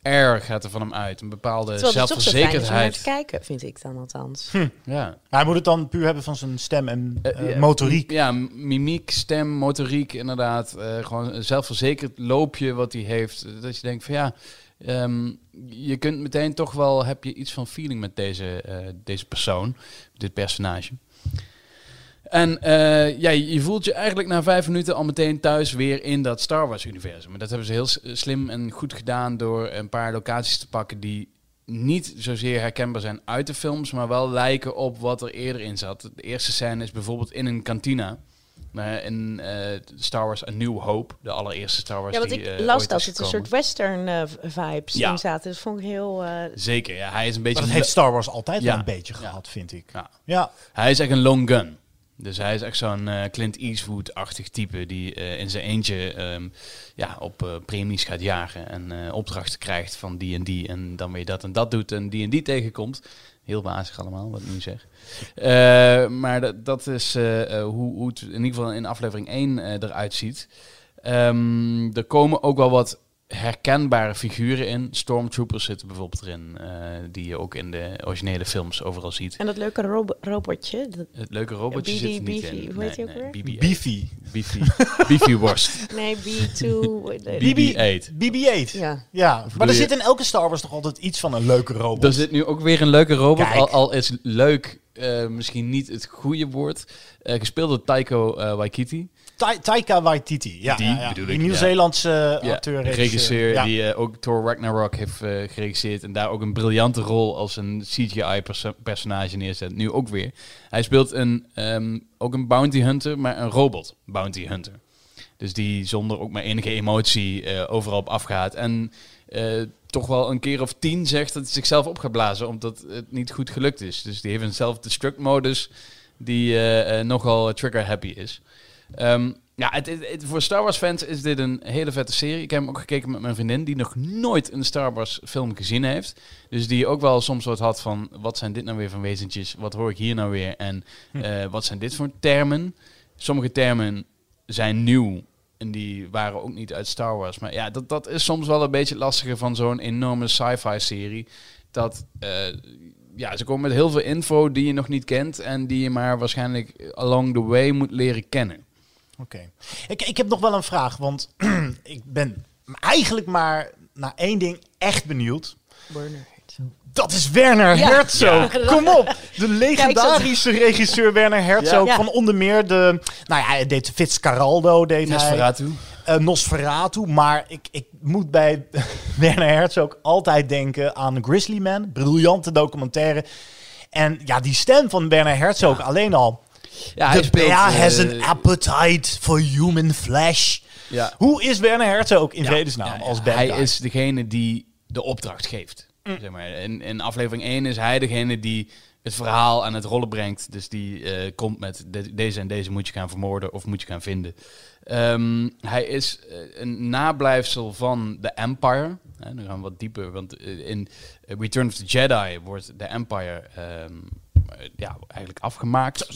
air gaat er van hem uit. Een bepaalde zelfverzekerdheid. te kijken, vind ik dan althans. Hm. Ja. Hij moet het dan puur hebben van zijn stem en uh, motoriek. Ja, mimiek, stem, motoriek, inderdaad. Uh, gewoon een zelfverzekerd loopje wat hij heeft. Dat je denkt van ja, um, je kunt meteen toch wel, heb je iets van feeling met deze, uh, deze persoon, dit personage. En uh, ja, je voelt je eigenlijk na vijf minuten al meteen thuis weer in dat Star Wars-universum. En dat hebben ze heel slim en goed gedaan door een paar locaties te pakken die niet zozeer herkenbaar zijn uit de films, maar wel lijken op wat er eerder in zat. De eerste scène is bijvoorbeeld in een kantina. Uh, in uh, Star Wars A New Hope, de allereerste Star Wars. Ja, want die, ik uh, las dat het een soort western vibes Ja. in zaten. Dat vond ik heel... eh, Zeker, ja. Hij is een beetje... Maar dat heeft Star Wars altijd Ja. wel een beetje Ja. gehad, vind ik. Ja. Ja. Hij is echt een long gun. Dus hij is echt zo'n eh, Clint Eastwood-achtig type die eh, in zijn eentje ehm, ja, op eh, premies gaat jagen en opdrachten krijgt van die en die en dan weer dat en dat doet en die en die tegenkomt. Heel wazig allemaal, wat ik nu zeg. Maar dat, dat is hoe, hoe het in ieder geval in aflevering 1 eh, eruit ziet. Ehm, er komen ook wel wat herkenbare figuren in. Stormtroopers zitten bijvoorbeeld erin, eh, die je ook in de originele films overal ziet. en dat leuke robo- robotje. Dat, Het leuke robotje BB zit er niet Beefy, in. hoe heet die ook weer? BB-8. Beefy. Beefy. <laughs> Beefy worst. nee, B2... BB-8. BB-8. ja. Ja, maar er zit in elke Star Wars toch altijd iets van een leuke robot. Er zit nu ook weer een leuke robot. Al, al is leuk eh, misschien niet het goede woord. Eh, gespeeld door Taiko Waititi. Ta- Taika Waititi. Ja, Die ja, ja. Die Nieuw-Zeelandse Ja, acteur. regisseur die eh, ook Thor Ragnarok heeft eh, geregisseerd. En daar ook een briljante rol als een CGI-personage neerzet. Nu ook weer. Hij speelt een, ehm, ook een bounty hunter, maar een robot bounty hunter. Dus die zonder ook maar enige emotie eh, overal op afgaat. En toch wel een keer of tien zegt dat hij zichzelf op gaat blazen, omdat het niet goed gelukt is. Dus die heeft een self-destruct-modus die eh, eh, nogal trigger-happy is. Ehm, ja, het, het- het- voor Star Wars fans is dit een hele vette serie. Ik heb hem ook gekeken met mijn vriendin, die nog nooit een Star Wars film gezien heeft. Dus die ook wel soms wat had van, wat zijn dit nou weer van wezentjes? Wat hoor ik hier nou weer? En eh, wat zijn dit voor termen? Sommige termen zijn nieuw en die waren ook niet uit Star Wars. Maar ja, dat, dat is soms wel een beetje lastiger van zo'n enorme sci-fi serie. Dat, eh, ja, ze komen met heel veel info die je nog niet kent en die je maar waarschijnlijk along the way moet leren kennen. Oké. Ik, ik heb nog wel een vraag, want <clears throat> ik ben eigenlijk maar naar één ding echt benieuwd. Werner Herzog. Dat is Werner Ja. Herzog. Ja. Kom op. De legendarische regisseur Werner Herzog. Ja. Van onder meer de... Nou ja, hij deed Fitzcarraldo. Deed hij. Nosferatu. Eh, Nosferatu. Maar ik, ik moet bij <laughs> Werner Herzog altijd denken aan Grizzly Man. Briljante documentaire. En ja, die stem van Werner Herzog alleen al. Ja, hij The speelt, bear eh, has an appetite for human flesh. Ja. Hoe is Werner Herzog in Ja, vredesnaam ja, ja. als bad Hij guy? is degene die de opdracht geeft. Zeg maar. in, in aflevering 1 is hij degene die het verhaal aan het rollen brengt. Dus die eh, komt met de- deze en deze moet je gaan vermoorden of moet je gaan vinden. Ehm, hij is eh, een nablijfsel van de Empire. Hè, dan gaan we wat dieper, want in Return of the Jedi wordt de Empire ehm, eh, ja, eigenlijk afgemaakt.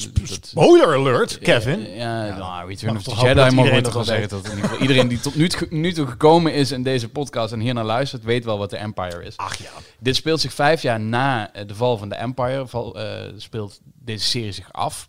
Spoiler alert, Kevin. ja, ja, nou, Return mag of the Jedi mogen we iedereen toch wel zeggen. Dat in ieder geval iedereen die tot nu, toe- nu toe gekomen is in deze podcast en hier naar luistert, weet wel wat de Empire is. Ach ja. Dit speelt zich vijf jaar na eh, de val van de Empire, val, eh, speelt deze serie zich af.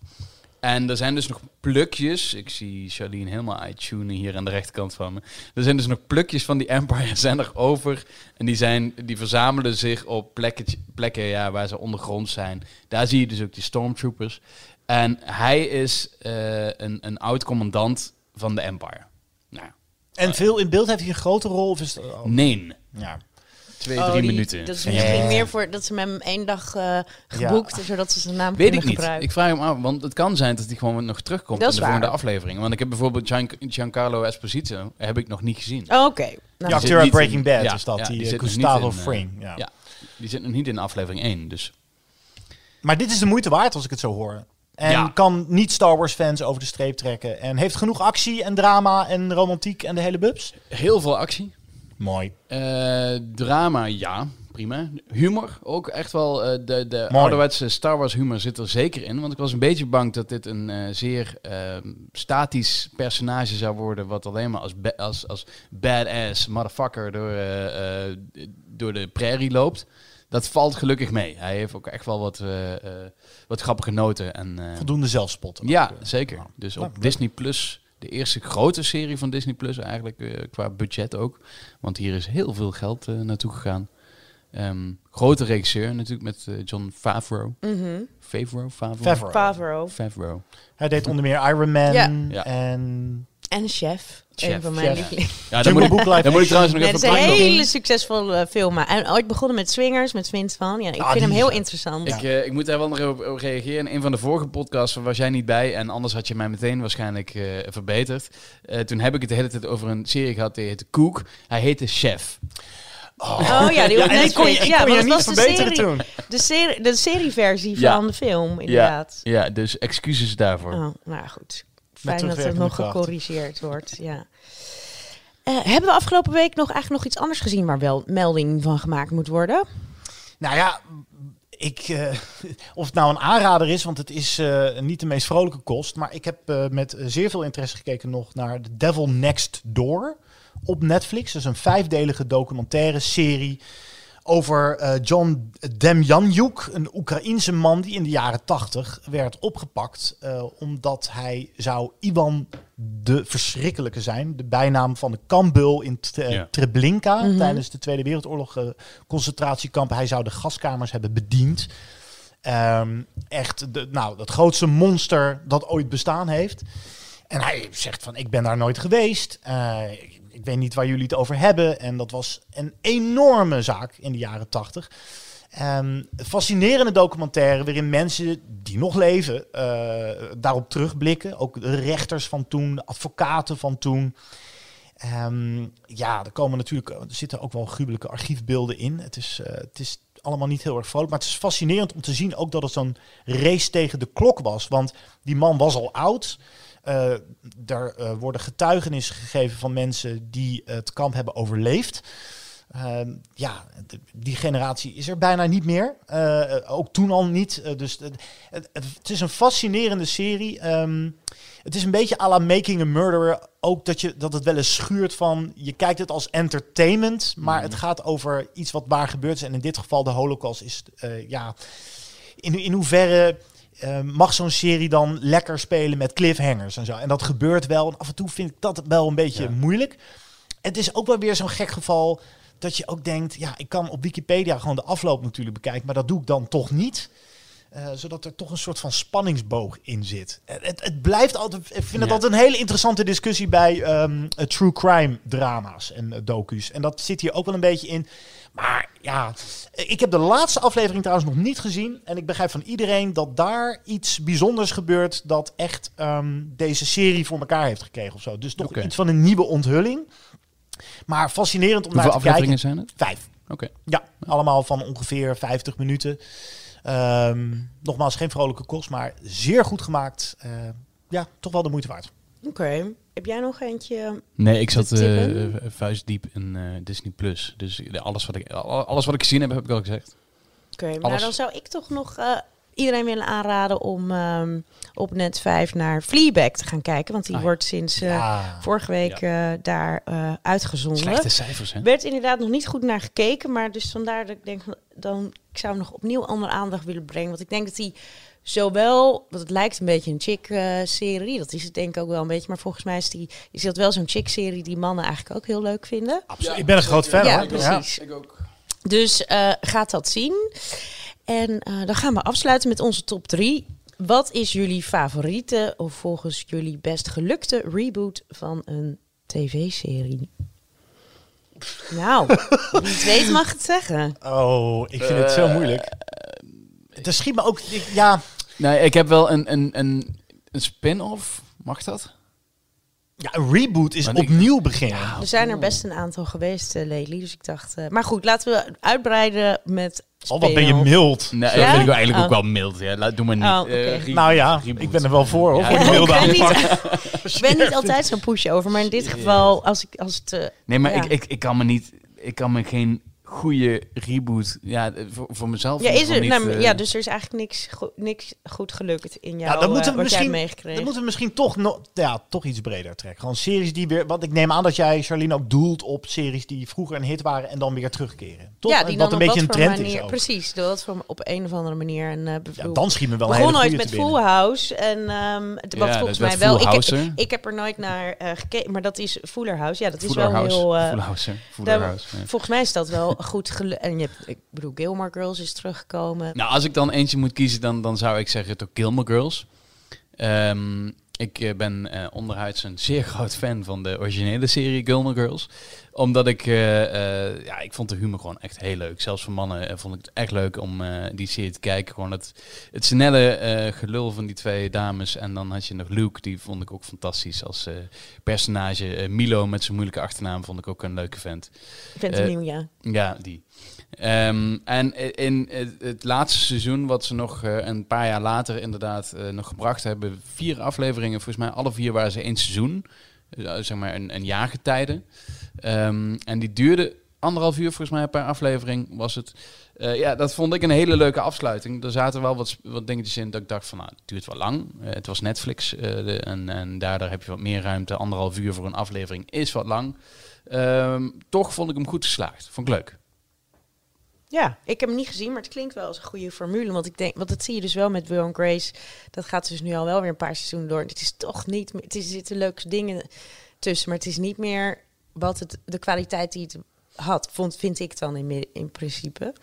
En er zijn dus nog plukjes. Ik zie Charlene helemaal uittunen hier aan de rechterkant van me. Er zijn dus nog plukjes van die Empire zijn er over. En die, zijn, die verzamelen zich op plekken, plekken ja, waar ze ondergrond zijn. Daar zie je dus ook die stormtroopers. En hij is eh, een, een oud-commandant van de Empire. Nou, En veel in beeld heeft hij een grote rol? Of is het, oh, nee. ja. Twee, Oh, drie die- minuten. Dat is Ja. misschien meer voor dat ze met hem één dag eh, geboekt, zodat ze zijn naam Weet kunnen ik niet. Ik vraag hem af, want het kan zijn dat hij gewoon nog terugkomt Dat in de volgende waar. aflevering. Want ik heb bijvoorbeeld Gian- Giancarlo Esposito heb ik nog niet gezien. Oh, Oké. Nou, De zit acteur uit Breaking in- Bad ja, is dat, ja, die, die eh, dus Gustavo niet in, eh, Fring. ja. Ja. Die zit nog niet in aflevering 1. Dus Maar dit is de moeite waard als ik het zo hoor. En Ja. kan niet Star Wars fans over de streep trekken. En heeft genoeg actie en drama en romantiek en de hele bubs. heel veel actie. Mooi. Eh, drama, ja, prima. Humor, ook echt wel. eh, de de Mooi. ouderwetse Star Wars humor zit er zeker in. Want ik was een beetje bang dat dit een eh, zeer eh, statisch personage zou worden. Wat alleen maar als, als, als badass motherfucker door, door de prairie loopt. Dat valt gelukkig mee. Hij heeft ook echt wel wat, wat grappige noten. En, Voldoende zelfspot. ja, zeker. Dus Nou, op. Disney Plus, de eerste grote serie van Disney Plus eigenlijk, eh, qua budget ook. Want hier is heel veel geld eh, naartoe gegaan. Ehm, grote regisseur natuurlijk met eh, John Favreau. mhm. Favreau? Favreau? Favreau. Favreau. Favreau. Hij deed onder meer Iron Man Ja. Ja. en En Chef. Chef, Een van mijn lievelingen. Ja, dan moet, ik, dan moet ik trouwens nog Nee, even... is een hele succesvolle eh, film. En ooit begonnen met Swingers, met Vince van. Ja, ik Ah, vind hem heel interessant. Ik, eh, ik moet daar wel nog op, op reageren. In een van de vorige podcasts was jij niet bij. En anders had je mij meteen waarschijnlijk eh, verbeterd. Eh, toen heb ik het de hele tijd over een serie gehad die heette Cook. Hij heette Chef. Oh ja, die en ik kon je, Netflix. ik Ja, kon je niet de verbeteren serie, toen. de, serie, de serieversie Ja. van de film, inderdaad. Ja, dus excuses daarvoor. Oh, nou goed. Fijn dat het nog kracht. gecorrigeerd wordt. Ja. Eh, hebben we afgelopen week nog eigenlijk nog iets anders gezien waar wel melding van gemaakt moet worden? Nou ja, ik, eh, of het nou een aanrader is, want het is eh, niet de meest vrolijke kost. Maar ik heb met zeer veel interesse gekeken nog naar The Devil Next Door op Netflix. Dat is een vijfdelige documentaire serie over eh, John Demjanjuk, een Oekraïense man die in de jaren tachtig werd opgepakt. eh, omdat hij zou Ivan de Verschrikkelijke zijn. De bijnaam van de kampbul in eh, Ja. Treblinka Mhm. tijdens de Tweede Wereldoorlog. concentratiekamp. Hij zou de gaskamers hebben bediend. Ehm, echt de, nou, het grootste monster dat ooit bestaan heeft. En hij zegt van, ik ben daar nooit geweest. Eh, ik, weet niet waar jullie het over hebben. En dat was een enorme zaak in de jaren tachtig. Ehm, fascinerende documentaire waarin mensen die nog leven eh, daarop terugblikken. Ook de rechters van toen, advocaten van toen. Ehm, ja, er komen natuurlijk, er zitten ook wel gruwelijke archiefbeelden in. Het is, eh, het is allemaal niet heel erg vrolijk, maar het is fascinerend om te zien ook dat het zo'n race tegen de klok was. Want die man was al oud. Eh er eh, worden getuigenissen gegeven van mensen die het kamp hebben overleefd. Ehm, ja, die generatie is er bijna niet meer. Eh, ook toen al niet. Dus het, het, is een fascinerende serie. Ehm, het is een beetje à la Making a Murderer. Ook dat, je, dat het wel eens schuurt van... Je kijkt het als entertainment, maar het gaat over iets wat waar gebeurd is. En in dit geval de holocaust is... ja, in, in hoeverre eh, mag zo'n serie dan lekker spelen met cliffhangers en zo. En dat gebeurt wel. En af en toe vind ik dat wel een beetje Ja. moeilijk. Het is ook wel weer zo'n gek geval dat je ook denkt, ja, ik kan op Wikipedia gewoon de afloop natuurlijk bekijken, maar dat doe ik dan toch niet. Eh, zodat er toch een soort van spanningsboog in zit. Het, het, blijft altijd. Ik vind het Ja. altijd een hele interessante discussie bij ehm, eh, true crime drama's en eh, docu's. En dat zit hier ook wel een beetje in. Maar ja, ik heb de laatste aflevering trouwens nog niet gezien. En ik begrijp van iedereen dat daar iets bijzonders gebeurt. Dat echt ehm, deze serie voor elkaar heeft gekregen of zo. Dus toch iets van een nieuwe onthulling. Maar fascinerend om Hoeveel naar te kijken. afleveringen zijn het? Vijf. Oké. Ja, allemaal van ongeveer 50 minuten. Ehm, nogmaals, geen vrolijke kost, maar zeer goed gemaakt. Eh, ja, toch wel de moeite waard. Oké. Heb jij nog eentje? Nee, ik zat tippen? eh, vuistdiep in eh, Disney Plus. Dus alles wat, ik, al- alles wat ik gezien heb, heb ik al gezegd. Oké, maar Alles. dan zou ik toch nog eh, iedereen willen aanraden om ehm, op net 5 naar Fleabag te gaan kijken. Want die Ah, wordt sinds eh, ja. vorige week eh, daar eh, uitgezonden. Slechte cijfers, hè? werd inderdaad nog niet goed naar gekeken, maar dus vandaar dat ik denk, dan ik zou hem nog opnieuw onder aandacht willen brengen. Want ik denk dat hij zowel, want het lijkt een beetje een chick-serie, dat is het denk ik ook wel een beetje, maar volgens mij is, die, is dat wel zo'n chick-serie die mannen eigenlijk ook heel leuk vinden. Absoluut. ik ben een groot fan. Ja, hoor. precies. Ik ook. Dus eh, gaat dat zien. En eh, dan gaan we afsluiten met onze top 3. Wat is jullie favoriete of volgens jullie best gelukte reboot van een tv-serie? Nou, wie het weet mag het zeggen. Oh, ik vind het zo Eh, moeilijk. Het schiet me ook... ik- ja, Nee, ik heb wel een, een, een, een spin-off. Mag dat? Ja, een reboot is Maar ik- opnieuw beginnen. Er zijn er best een aantal geweest, Lely. Dus ik dacht... eh, maar goed, laten we uitbreiden met Oh, wat ben je mild. Nee, Ja? dat vind ik wel eigenlijk ook Oh. wel mild. Ja. Laat, doe maar niet. Oh. Eh, Nou ja, reboot. ik ben er wel voor hoor. Ja. voor Ik ben niet- aanpak. <laughs> Ik ben niet altijd zo'n pushover, maar in dit geval, als, ik, als het... Nee, maar Ja. ik, ik, ik kan me niet... Ik kan me geen goede reboot... Ja, eh, voor, voor mezelf... ja, is er, nou, niet, ja, eh, dus er is eigenlijk niks, go- niks goed gelukt in jouw, Ja, dan moeten eh, we misschien, meegekregen. dan moeten we misschien toch, nog ja, toch iets breder trekken. Gewoon series die weer... Want ik neem aan dat jij, Charlene, ook doelt op series die vroeger een hit waren en dan weer terugkeren. Toch? ja, die wat dan een beetje een trend manier, is ook. Precies, dat voor, op een of andere manier. En, eh, Ja, bedoel, dan schiet me wel een begon goede met. Full House. En ehm het- wat Ja, volgens dat mij wel... Full Ik heb, Houser. ik heb er nooit naar eh, gekeken, maar dat is Fuller House. Ja, dat is Fuller wel House. heel... eh, Fuller House, hè. Fuller daar- House, ja. Volgens mij is dat wel goed. En je hebt, ik bedoel, Gilmore Girls is teruggekomen. Nou, als ik dan eentje moet kiezen, dan, dan zou ik zeggen toch Gilmore Girls. Ehm, ik eh, ben eh, onderhuids een zeer groot fan van de originele serie Gilmore Girls. Omdat ik, eh, ja, ik vond de humor gewoon echt heel leuk. Zelfs voor mannen vond ik het echt leuk om die serie te kijken. Gewoon het, het snelle gelul van die twee dames. En dan had je nog Luke, die vond ik ook fantastisch als personage. Milo met zijn moeilijke achternaam vond ik ook een leuke vent. Nieuw, ja. Ja, die. Ehm, en in het, laatste seizoen, wat ze nog eh, een paar jaar later inderdaad eh, nog gebracht hebben, vier afleveringen, volgens mij alle vier waren ze één seizoen, Eh, zeg maar een, een jaargetijde. Ehm, en die duurde anderhalf uur volgens mij per aflevering was het. Ja, dat vond ik een hele leuke afsluiting. Er zaten wel wat, wat dingetjes in dat ik dacht van, nou, het duurt wel lang. Het was Netflix en, en daardoor heb je wat meer ruimte. Anderhalf uur voor een aflevering is wat lang. Ehm, toch vond ik hem goed geslaagd. Vond ik leuk. Ja, ik heb hem niet gezien, maar het klinkt wel als een goede formule. Want ik denk, want dat zie je dus wel met Will and Grace. Dat gaat dus nu al wel weer een paar seizoenen door. Het is toch niet meer. Het is, er zitten leuke dingen tussen, maar het is niet meer wat het, de kwaliteit die het had. Vond, vind ik dan in, in principe.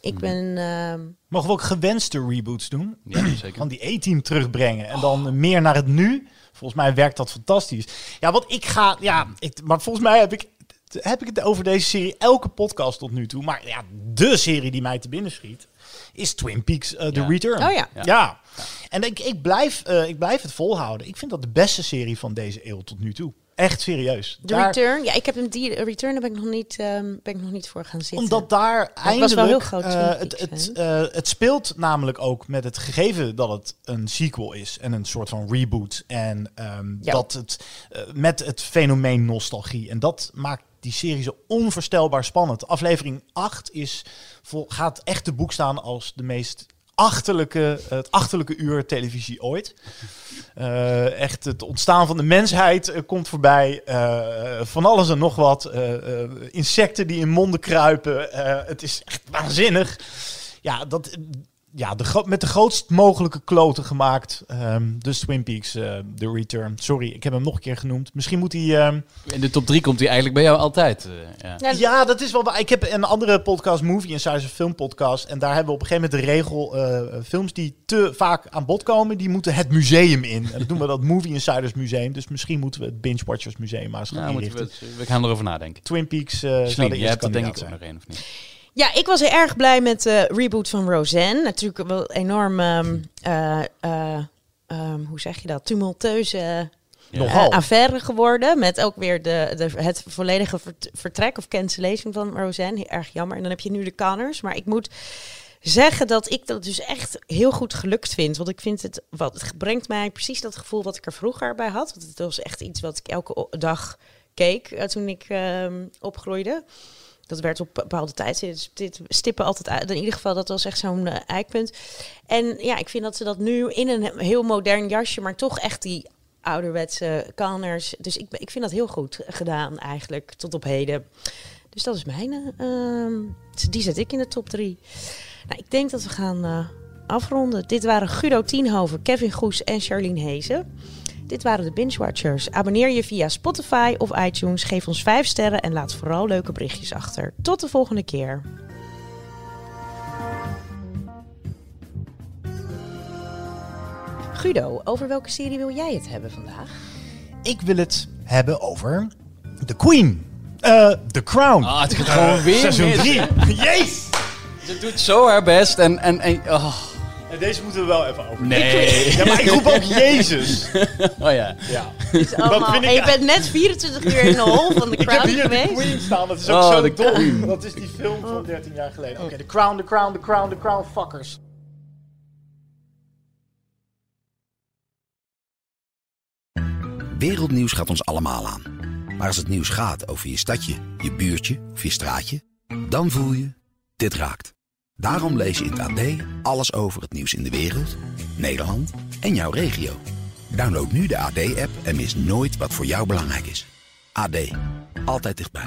Ik Mhm. ben. ehm, Mogen we ook gewenste reboots doen? Ja, zeker. Van die E-team terugbrengen en dan meer naar het nu. Volgens mij werkt dat fantastisch. Ja, want ik ga, ja, ik, maar volgens mij heb ik, heb ik het over deze serie elke podcast tot nu toe. Maar ja, de serie die mij te binnen schiet is Twin Peaks eh, The Ja. Return. Oh ja. Ja. Ja. En ik, ik, blijf, eh, ik blijf het volhouden. Ik vind dat de beste serie van deze eeuw tot nu toe. Echt serieus. de Daar- Return. Ja, ik heb hem die Return heb ik nog niet, ehm, ben ik nog niet voor gaan zitten. omdat daar was eindelijk... wel heel groot eh, het, het, eh, het speelt namelijk ook met het gegeven dat het een sequel is. En een soort van reboot. En ehm, Ja. dat het eh, met het fenomeen nostalgie. En dat maakt die serie zo onvoorstelbaar spannend. Aflevering 8 is, vol, gaat echt te boek staan als de meest het achterlijke uur televisie ooit. Eh, echt het ontstaan van de mensheid eh, komt voorbij. Eh, van alles en nog wat. Insecten die in monden kruipen. Het is echt waanzinnig. Ja, dat, ja, de met de grootst mogelijke kloten gemaakt. Ehm, dus Twin Peaks, eh, The Return. Sorry, ik heb hem nog een keer genoemd. Misschien moet hij... ehm, In de top 3 komt hij eigenlijk bij jou altijd. eh, ja. Ja, Ja, dat is wel waar. Ik heb een andere podcast, Movie Insiders, een filmpodcast. En daar hebben we op een gegeven moment de regel... eh, films die te vaak aan bod komen, die moeten het museum in. En dat doen we dat <laughs> Movie Insiders Museum. Dus misschien moeten we het Binge Watchers Museum maar eens gaan Nou, we, we gaan erover nadenken. Twin Peaks eh de eerste jij hebt er denk ik ook nog één, of niet? Ja, ik was erg blij met de reboot van Roseanne. Natuurlijk wel enorm, ehm, hoe zeg je dat, tumultueuze. Nogal. eh, affaire geworden. Met ook weer de, de, het volledige vert- vertrek of cancellation van Roseanne. Heel erg jammer. En dan heb je nu de Connors. Maar ik moet zeggen dat ik dat dus echt heel goed gelukt vind. Want ik vind het, wat, het brengt mij precies dat gevoel wat ik er vroeger bij had. Want het was echt iets wat ik elke dag keek toen ik ehm, opgroeide. Dat werd op bepaalde tijdstippen stippen altijd uit. In ieder geval, dat was echt zo'n eh, eikpunt. En ja, ik vind dat ze dat nu in een heel modern jasje, maar toch echt die ouderwetse kanners. Dus ik, ik vind dat heel goed gedaan eigenlijk, tot op heden. Dus dat is mijn. eh, ehm, die zet ik in de top drie. Nou, ik denk dat we gaan eh, afronden. Dit waren Guido Tienhoven, Kevin Goes en Charlene Hezen. Dit waren de Binge Watchers. Abonneer je via Spotify of iTunes. Geef ons 5 sterren en laat vooral leuke berichtjes achter. Tot de volgende keer. Guido, over welke serie wil jij het hebben vandaag? Ik wil het hebben over The Queen. Eh The Crown. Ah, het gaat gewoon weer Seizoen mis, 3. hè? Jeez! Ze doet zo haar best en... en, en oh, En deze moeten we wel even over. nee. Ja, maar ik roep ook <laughs> Jezus. Oh ja. Ja. Het is allemaal, vind ik- en je bent net 24 uur in de hol van de Ik heb Crown hier de geweest. Queen staan. Dat is ook Oh, zo de dom. Dat is die film van 13 jaar geleden. Oké, The Crown, The Crown, The Crown, The Crown fuckers. Wereldnieuws gaat ons allemaal aan. Maar als het nieuws gaat over je stadje, je buurtje of je straatje, dan voel je, dit raakt. Daarom lees je in het AD alles over het nieuws in de wereld, Nederland en jouw regio. Download nu de AD-app en mis nooit wat voor jou belangrijk is. AD, altijd dichtbij.